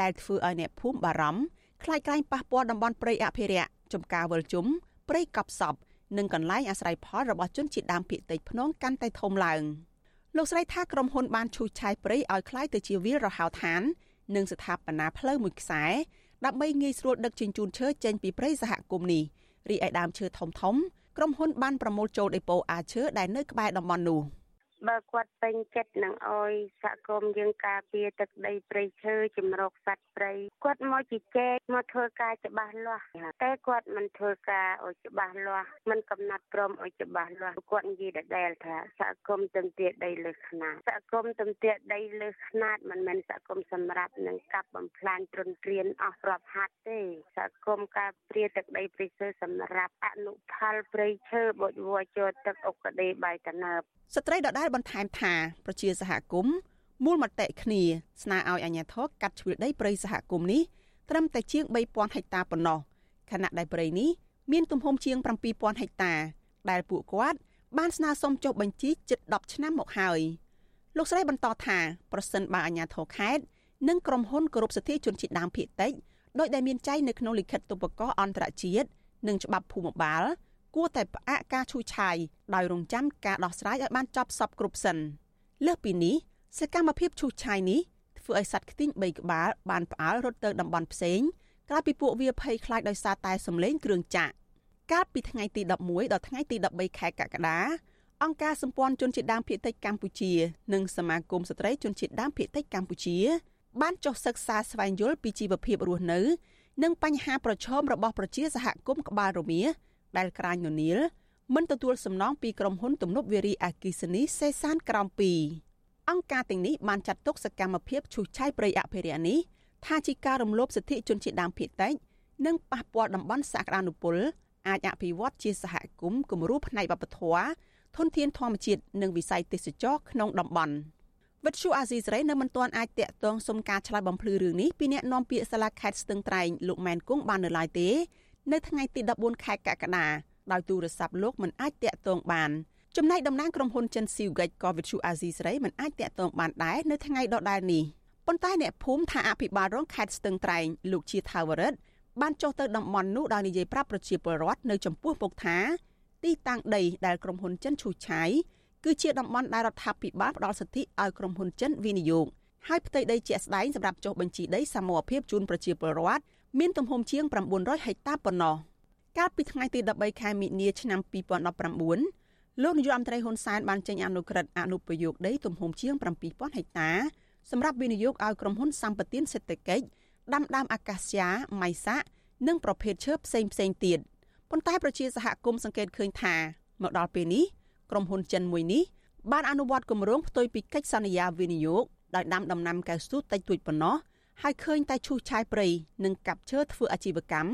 ដែលធ្វើឲ្យអ្នកភូមិបារម្ភខ្លាចក្រែងប៉ះពាល់តំបន់ព្រៃអភិរក្សចំការវលជុំព្រៃកប់សពនិងកន្លែងអាស្រ័យផលរបស់ជនជាតិដើមភាគតិចភ្នងកាន់តែធំឡើងលោកស្រីថាក្រុមហ៊ុនបានឈូសឆាយព្រៃឲ្យคล้ายទៅជាវាលរហោឋាន និងស្ថាបនាផ្លូវមួយខ្សែដើម្បីងាយស្រួលដឹកជញ្ជូនឈើចេញពីព្រៃសហគមន៍នេះរីឯដើមឈើធំធំក្រុមហ៊ុនបានប្រមូលចូលដេប៉ូអាឈើដែលនៅក្បែរតំបន់នោះ។ បើគាត់ពេញចិត្តនឹងអោយសហគមន៍យើងការពារទឹកដីព្រៃឈើជំរកសត្វព្រៃគាត់មកជជែកមកធ្វើការច្បាស់លាស់តែគាត់មិនធ្វើការឲ្យច្បាស់លាស់មិនកំណត់ព្រមឲ្យច្បាស់លាស់គាត់និយាយដដែលថាសហគមន៍ទំទាដីលើខ្នាតសហគមន៍ទំទាដីលើខ្នាតមិនមែនសហគមន៍សម្រាប់នឹងកាប់បំផ្លាញទ្រនទ្រានអស់រាប់ហាត់ទេសហគមន៍ការពារទឹកដីព្រៃឈើសម្រាប់អនុផលព្រៃឈើបុជវជទឹកអុកដេបាយតនើបស្ត្រីដដែលបន្ថែមថាប្រជាសហគមន៍មូលមតិគ្នាស្នើឲ្យអាជ្ញាធរកាត់ជ្រឿដីព្រៃសហគមន៍នេះត្រឹមតែជាង3000ហិកតាប៉ុណ្ណោះខណៈដែលព្រៃនេះមានទំហំជាង7000ហិកតា ដែលពួកគាត់បានស្នើសុំចុះបញ្ជីជិត10ឆ្នាំមកហើយលោកស្រីបន្តថាប្រសិនបើអាជ្ញាធរខេត្តនិងក្រុមហ៊ុនគោរពសិទ្ធិជនជាតិដើមភាគតិចដោយដែលមានចែងនៅក្នុងលិខិតទុបកោអន្តរជាតិនិងច្បាប់ភូមិបាល គួរតែផ្អាកការឈូសឆាយដោយរងចាំការដោះស្រាយឲ្យបានចប់សពគ្រប់សិនលើសពីនេះសកម្មភាពឈូសឆាយនេះធ្វើឲ្យសត្វខ្ទីង3ក្បាលបានផ្អើលរត់ទៅតំបន់ផ្សេងក្រោយពីពួកវាភ័យខ្លាចដោយសារតែសម្លេងគ្រឿងចាក់កាលពីថ្ងៃទី11ដល់ថ្ងៃទី13ខែកក្កដាអង្គការសម្ព័ន្ធជនជាតិដើមភាគតិចកម្ពុជា និងសមាគមស្ត្រីជនជាតិដើមភាគតិចកម្ពុជា បានចុះសិក្សាស្វែងយល់ពីជីវភាពរស់នៅ និងបញ្ហាប្រឈមរបស់ប្រជាសហគមន៍ក្បាលរមៀ ដែលក្រាញននៀលមិនទទួលសំណងពីក្រុមហ៊ុនទំនប់វារីអគ្គិសនីសេសានក្រោម2អង្គការទាំងនេះបានចាត់ទុកសកម្មភាពឈូសឆាយព្រៃអភិរក្សនេះថាជាការរំលោភសិទ្ធិជនជាតិដើមភាគតិចនិងប៉ះពាល់តំបន់សក្តានុពលអាចអភិវឌ្ឍជាសហគមន៍គំរូផ្នែកវប្បធម៌ធនធានធម្មជាតិនិងវិស័យទេសចរក្នុងតំបន់វិទ្យុអាស៊ីសេរីនៅមិនទាន់អាចតាក់ទងសុំការឆ្លើយបំភ្លឺរឿងនេះពីអ្នកនាំពាក្យសាលាខេត្តស្ទឹងត្រែងលោកម៉ែនគង់បាននៅឡើយទេ នៅថ្ងៃទី14ខែកក្កដាដោយទូរស័ព្ទលោកមិនអាចតាក់ទងបានចំណែកតំណាងក្រុមហ៊ុនចិនស៊ីវហ្គិចក៏វិទ្យុអាស៊ីសេរីមិនអាចតាក់ទងបានដែរនៅថ្ងៃដដែលនេះប៉ុន្តែអ្នកភូមិថាអភិបាលរងខេត្តស្ទឹងត្រែងលោកជាថាវរិទ្ធបានចុះទៅតំបន់នោះដោយនិយាយប្រាប់ប្រជាពលរដ្ឋនៅចំពោះពុកថាទីតាំងដីដែលក្រុមហ៊ុនចិនឈូសឆាយគឺជាតំបន់ដែលរដ្ឋាភិបាលផ្ដល់សិទ្ធិឲ្យក្រុមហ៊ុនចិនវិនិយោគហើយផ្ទៃដីជាក់ស្ដែងសម្រាប់ចុះបញ្ជីដីសមូហភាពជូនប្រជាពលរដ្ឋ មានទំហំជាង900ហិកតាប៉ុណ្ណោះកាលពីថ្ងៃទី13ខែមិនិនាឆ្នាំ2019លោកនាយករដ្ឋមន្ត្រីហ៊ុនសែនបានចេញអនុក្រឹត្យអនុប្រយោគដីទំហំជាង7000ហិកតាសម្រាប់វិនិយោគឲ្យក្រុមហ៊ុនសម្បទានសេដ្ឋកិច្ចដាំដើមអាកាសយ៉ាម៉ៃសានិងប្រភេទឈើផ្សេងផ្សេងទៀតប៉ុន្តែប្រជាសហគមន៍សង្កេតឃើញថាមកដល់ពេលនេះក្រុមហ៊ុនចិនមួយនេះបានអនុវត្តគម្រោងផ្ទុយពីកិច្ចសន្យាវិនិយោគដោយដាំដំណាំកៅស៊ូតិចតួចប៉ុណ្ណោះ ហើយឃើញតែឈូសឆាយព្រៃនិងកាប់ឈើធ្វើអាជីវកម្ម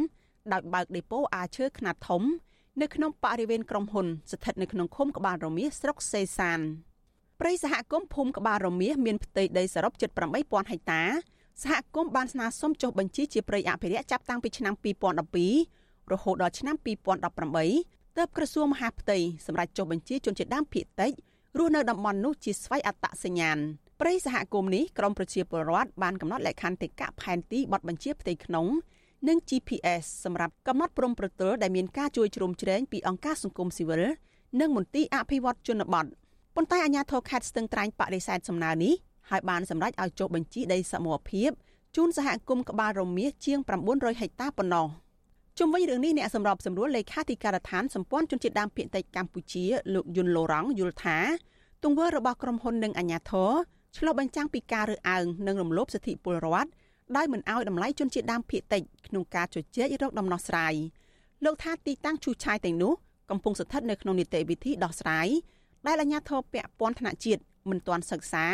ដោយបើកដេប៉ូអាឈើខ្នាតធំ នៅក្នុងបរិវេណក្រុមហ៊ុន ស្ថិតនៅក្នុងឃុំក្បាលរមៀសស្រុកសេសានព្រៃសហគមន៍ភូមិក្បាលរមៀសមានផ្ទៃដីសរុបជិត8000ហិកតាសហគមន៍បានស្នើសុំចុះបញ្ជីជាព្រៃអភិរក្សចាប់តាំងពីឆ្នាំ2012រហូតដល់ឆ្នាំ2018ទើបក្រសួងមហាផ្ទៃសម្រាប់ចុះបញ្ជីជនជាតិដើមភាគតិចរស់នៅតំបន់នោះជាស្វ័យអត្តសញ្ញាណ ព្រៃសហគមន៍នេះក្រមប្រជាពលរដ្ឋបានកំណត់លក្ខន្តិកៈផែនទីបត់បញ្ជាផ្ទៃក្នុងនិង GPS សម្រាប់កំណត់ព្រំប្រទល់ដែលមានការជួយជ្រោមជ្រែងពីអង្គការសង្គមស៊ីវិលនិងមន្ទីរអភិវឌ្ឍជនបទប៉ុន្តែអាជ្ញាធរខេត្តស្ទឹងត្រែងបដិសេធសំណើនេះហើយបានសម្រេចឲ្យចុះបញ្ជីដីសមរភាពជូនសហគមន៍ក្បាលរមៀសជាង900ហិកតាប៉ុណ្ណោះជុំវិញរឿងនេះអ្នកសម្របសម្រួលលេខាធិការដ្ឋានសម្ព័ន្ធជនជាតិដើមភាគតិចកម្ពុជាលោកយុនឡូរ៉ង់យល់ថាទង្វើរបស់ក្រុមហ៊ុននិងអាជ្ញាធរ ឆ្លុះបញ្ចាំងពីការរើសអើងនិងរំលោភសិទ្ធិពលរដ្ឋដោយមិនអោយតម្លៃជនជាតិដើមភាគតិចក្នុងការជជែករកដំណោះស្រាយលោកថាទីតាំងឈូសឆាយទាំងនោះកំពុងស្ថិតនៅក្នុងនីតិវិធីដោះស្រាយដែលអាជ្ញាធរពាក់ព័ន្ធថ្នាក់ជាតិមិនទាន់សិក្សា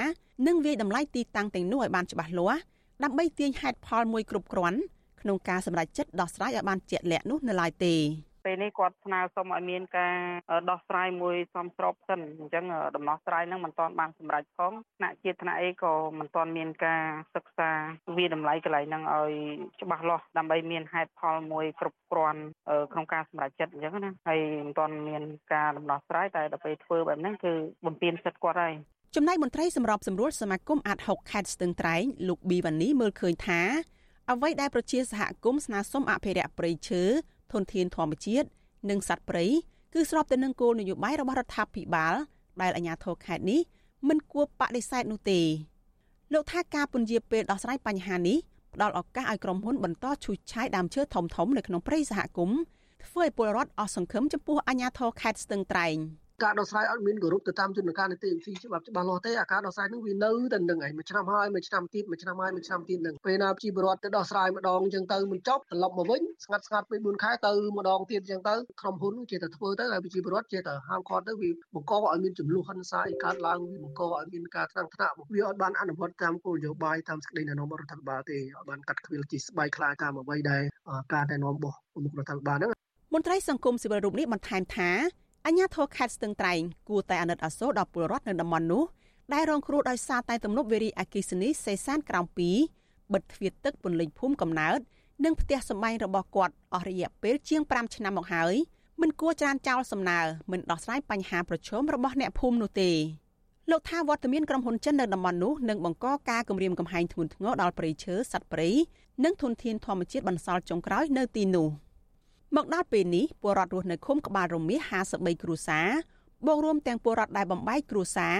និងវាយតម្លៃទីតាំងទាំងនោះឲ្យបានច្បាស់លាស់ដើម្បីទាញហេតុផលមួយគ្រប់គ្រាន់ក្នុងការសម្រេចចិត្តដោះស្រាយឲ្យបានជាក់លាក់នោះនៅឡើយទេ ពេលនេះគាត់ស្នើសុំឲ្យមានការដោះស្រាយមួយសមស្របសិនអញ្ចឹងដំណោះស្រាយហ្នឹងមិនទាន់បានសម្រេចផងថ្នាក់ជាតិថ្នាក់អីក៏មិនទាន់មានការសិក្សាវាតម្លៃកន្លែងហ្នឹងឲ្យច្បាស់លាស់ដើម្បីមានហេតុផលមួយគ្រប់គ្រាន់ក្នុងការសម្រេចចិត្តអញ្ចឹងណាហើយមិនទាន់មានការដំណោះស្រាយតែដល់ពេលធ្វើបែបហ្នឹងគឺបំពេញសិទ្ធិគាត់ហើយចំណែកមន្ត្រីសម្របសម្រួលសមាគមអាត6ខេត្តស្ទឹងត្រែងលោកប៊ីវ៉ានីមើលឃើញថាអ្វីដែលប្រជាសហគមន៍ស្នើសុំអភិរក្សព្រៃឈើ ធនធានធម្មជាតិនិងសត្វព្រៃគឺស្របទៅនឹងគោលនយោបាយរបស់រដ្ឋាភិបាលដែលអាជ្ញាធរខេត្តនេះមិនគួរបដិសេធនោះទេលោកថាការពន្យាពេលដោះស្រាយបញ្ហានេះផ្ដល់ឱកាសឲ្យក្រុមហ៊ុនបន្តឈូសឆាយដើមឈើធំៗនៅក្នុងព្រៃសហគមន៍ធ្វើឲ្យពលរដ្ឋអស់សង្ឃឹមចំពោះអាជ្ញាធរខេត្តស្ទឹងត្រែង។ ការដោះស្រាយអត់មានគោរពទៅតាមយន្តការនីតិវិធីច្បាប់ច្បាស់លាស់ទេអាការដោះស្រាយនឹងវានៅតែនឹងឯងមួយឆ្នាំហើយមួយឆ្នាំទៀតមួយឆ្នាំហើយមួយឆ្នាំទៀតនឹងពេលណាជីវរដ្ឋទៅដោះស្រាយម្ដងអញ្ចឹងទៅមិនចប់ត្រឡប់មកវិញស្ងាត់ស្ងាត់ពេល4ខែទៅម្ដងទៀតអញ្ចឹងទៅក្រុមហ៊ុនចេះតែធ្វើទៅហើយជីវរដ្ឋចេះតែហាមឃាត់ទៅវាបង្កឲ្យមានចំនួនហិង្សាអីកើតឡើងវាបង្កឲ្យមានការថ្នាក់ថ្នាក់វាអត់បានអនុវត្តតាមគោលនយោបាយតាមសេចក្តីណែនាំរបស់រដ្ឋាភិបាលទេអត់បានកាត់ខ្វៀលជាស្បែកខ្លាតាមអ្វីដែលការណែនាំរបស់មុខរដ្ឋាភិបាលហ្នឹងមន្ត្រីសង្គមស៊ីវិលរូបនេះបន្ថែមថា អញ្ញាធរខេត្តស្ទឹងត្រែងគួរតែអាណិតអាសូរដល់ពលរដ្ឋនៅតំបន់នោះដែលរងគ្រោះដោយសារតែទំនប់វារីអគ្គិសនីសេសានក្រោម2បិទទ្វារទឹកពន្លិចភូមិកំណើតនិងផ្ទះសម្បែងរបស់គាត់អស់រយៈពេលជាង5ឆ្នាំមកហើយមិនគួរច្រានចោលសំណើមិនដោះស្រាយបញ្ហាប្រឈមរបស់អ្នកភូមិនោះទេលោកថាវត្តមានក្រុមហ៊ុនចិននៅតំបន់នោះនឹងបង្កការគំរាមកំហែងធ្ងន់ធ្ងរដល់ព្រៃឈើសត្វព្រៃនិងធនធានធម្មជាតិបន្សល់ចុងក្រោយនៅទីនោះ។ មកដល់ពេលនេះពលរដ្ឋរស់នៅឃុំក្បាលរមៀស53គ្រួសារបូករួមទាំងពលរដ្ឋដែលបំបែកគ្រួសារ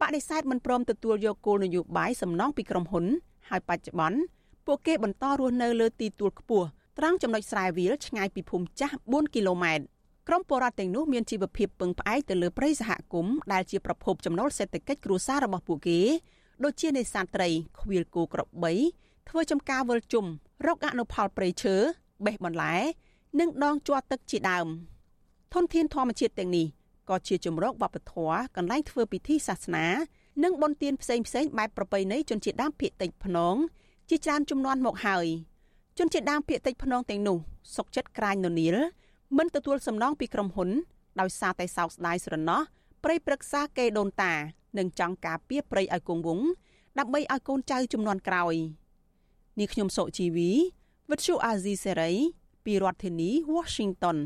បដិសេធមិនព្រមទទួលយកគោលនយោបាយសំណងពីក្រុមហ៊ុន ហើយបច្ចុប្បន្នពួកគេបន្តរស់នៅលើទីទួលខ្ពស់ត្រង់ចំណុចស្រែវាលឆ្ងាយពីភូមិចាស់4គីឡូម៉ែត្រក្រុមពលរដ្ឋទាំងនោះមានជីវភាពពឹងផ្អែកទៅលើព្រៃសហគមន៍ដែលជាប្រភពចំណូលសេដ្ឋកិច្ចគ្រួសាររបស់ពួកគេដូចជានេសាទត្រីខ្វៀលគោក្របីធ្វើចំការវិលជុំរកអនុផលព្រៃឈើបេះបន្លែ និងដងជាប់ទឹកជាដើមធនធានធម្មជាតិទាំងនេះក៏ជាជំរកវប្បធម៌កន្លែងធ្វើពិធីសាសនា និងបុណ្យទានផ្សេងផ្សេងបែបប្រពៃណីជនជាតិដើមភាគតិចភ្នងជាច្រើនជំនាន់មកហើយជនជាតិដើមភាគតិចភ្នងទាំងនោះសុកចិត្តក្រាញននៀលមិនទទួលសំណងពីក្រុមហ៊ុន ដោយសារតែសោកស្ដាយស្រណោះព្រៃព្រឹក្សាកេដូនតានិងចង់ការពារព្រៃឲ្យគង់វង្សដើម្បីឲ្យកូនចៅជំនាន់ក្រោយនាងខ្ញុំសុជីវីវិទ្យុអាស៊ីសេរី ពីរដ្ឋធានី Washington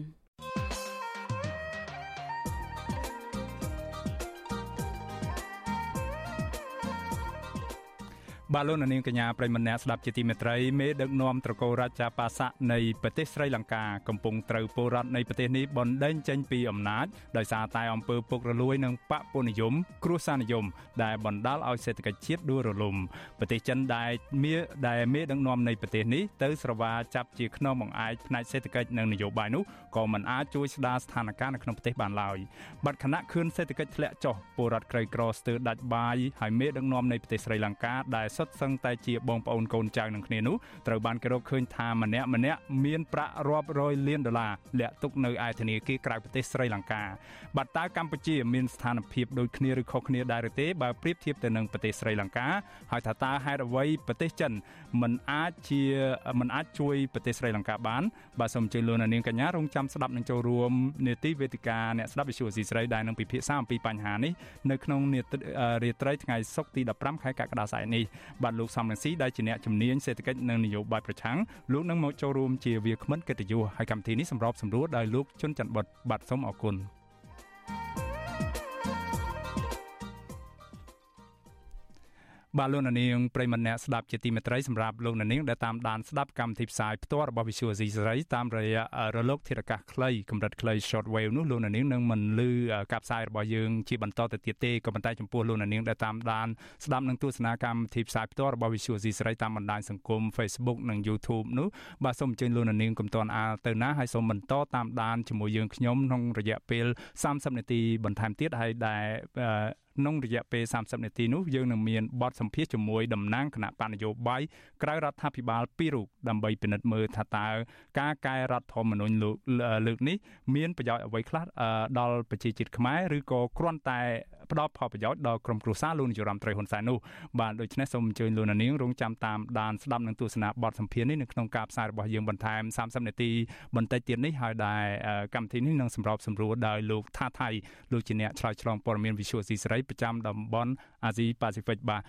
បាទលោកនាងកញ្ញាប្រិមម្នាក់ស្ដាប់ជាទីមេត្រីមេដឹកនាំត្រកូលរាជាបាសានៃប្រទេសស្រីលង្កាកំពុងត្រូវពលរដ្ឋនៃប្រទេសនេះបណ្ដេញចេញពីអំណាចដោយសារតែអំពើពុករលួយនិងបពពុនិយម គ្រោះសានិយម ដែលបណ្ដាលឲ្យសេដ្ឋកិច្ចជាតិដួលរលំប្រទេសចិនដែលមានដែលមេដឹកនាំនៃប្រទេសនេះទៅស្រវាចាប់ជាខ្នងបង្អែកផ្នែកសេដ្ឋកិច្ចនិងនយោបាយនោះក៏មិនអាចជួយស្ដារស្ថានភាពនៅក្នុងប្រទេសបានឡើយបាត់ខណៈខឿនសេដ្ឋកិច្ចធ្លាក់ចុះពលរដ្ឋក្រីក្រស្ទើរដាច់បាយហើយមេដឹកនាំនៃប្រទេសស្រីលង្កាដែលសុទ្ធសឹងតែជាបងប្អូនកូនចៅនឹងគ្នានោះត្រូវបានគេរកឃើញថាម្នាក់ម្នាក់មានប្រាក់រាប់រយលានដុល្លារលាក់ទុកនៅឯធនាគារក្រៅប្រទេសស្រីលង្កាបាត់តើកម្ពុជាមានស្ថានភាពដូចគ្នាឬខុសគ្នាដែរឬទេបើប្រៀបធៀបទៅនឹងប្រទេសស្រីលង្កាហើយថាតើហេតុអ្វីប្រទេសចិនមិនអាចជាមិនអាចជួយប្រទេសស្រីលង្កាបានបាទសូមអញ្ជើញលោកនាងកញ្ញារងចាំស្ដាប់នឹងចូលរួមនេតិវេទិកាអ្នកស្ដាប់វិទ្យុអស៊ីស្រីដែលនឹងពិភាក្សាអំពីបញ្ហានេះនៅក្នុងរាត្រីថ្ងៃសុក្រទី15ខែកក្កដាស្អែកនេះបាទលោកសំរងស៊ីដែលជាអ្នកជំនាញសេដ្ឋកិច្ចនិងនយោបាយប្រឆាំងលោកនឹងមកចូលរួមជាវាគ្មិនកិត្តិយសហើយកម្មវិធីនេះសម្របសម្រួលដោយលោកជុនច័ន្ទបុតបាទសូមអរគុណ បាទលោកនាងប្រិមម្នាក់ស្ដាប់ជាទីមេត្រីសម្រាប់លោកនាងដែលតាមដានស្ដាប់កម្មវិធីផ្សាយផ្ទាល់របស់ Visual C សេរីតាមរយៈរលកធាតុអាកាសខ្លីកម្រិតខ្លី short wave នោះលោកនាងនឹងមិនលឺការផ្សាយរបស់យើងជាបន្តទៅទៀតទេក៏ប៉ុន្តែចំពោះលោកនាងដែលតាមដានស្ដាប់នឹងទស្សនាកម្មវិធីផ្សាយផ្ទាល់របស់ Visual C សេរីតាមបណ្ដាញសង្គម Facebook និង YouTube នោះបាទសូមអញ្ជើញលោកនាងកុំតន់អាលទៅណាហើយសូមបន្តតាមដានជាមួយយើងខ្ញុំក្នុងរយៈពេល30នាទីបន្ថែមទៀតហើយដែល ក្នុងរយៈពេល30នាទីនោះយើងនឹងមានបទសម្ភាសជាមួយតំណាងគណៈបណ្ឌនយោបាយក្រៅរដ្ឋាភិបាលពីររូបដើម្បីពិនិត្យមើលថាតើការកែរដ្ឋធម្មនុញ្ញលើកនេះមានប្រយោជន៍អ្វីខ្លះដល់ប្រជាជាតិខ្មែរឬក៏គ្រាន់តែផ្ដល់ផលប្រយោជន៍ដល់ក្រុមគ្រួសារលោកនាយរដ្ឋមន្ត្រីហ៊ុនសែននោះបាទដូច្នេះសូមអញ្ជើញលោកនាងរងចាំតាមដានស្ដាប់នឹងទស្សនាបទសម្ភាសន៍នេះនៅក្នុងការផ្សាយរបស់យើងបន្ថែម30នាទីបន្តិចទៀតនេះហើយដែលកម្មវិធីនេះនឹងសម្របសម្រួលដោយលោកថាថៃលោកជាអ្នកឆ្លើយឆ្លងព័ត៌មាន Visual C សេរីប្រចាំតំបន់អាស៊ីប៉ាស៊ីហ្វិកបាទ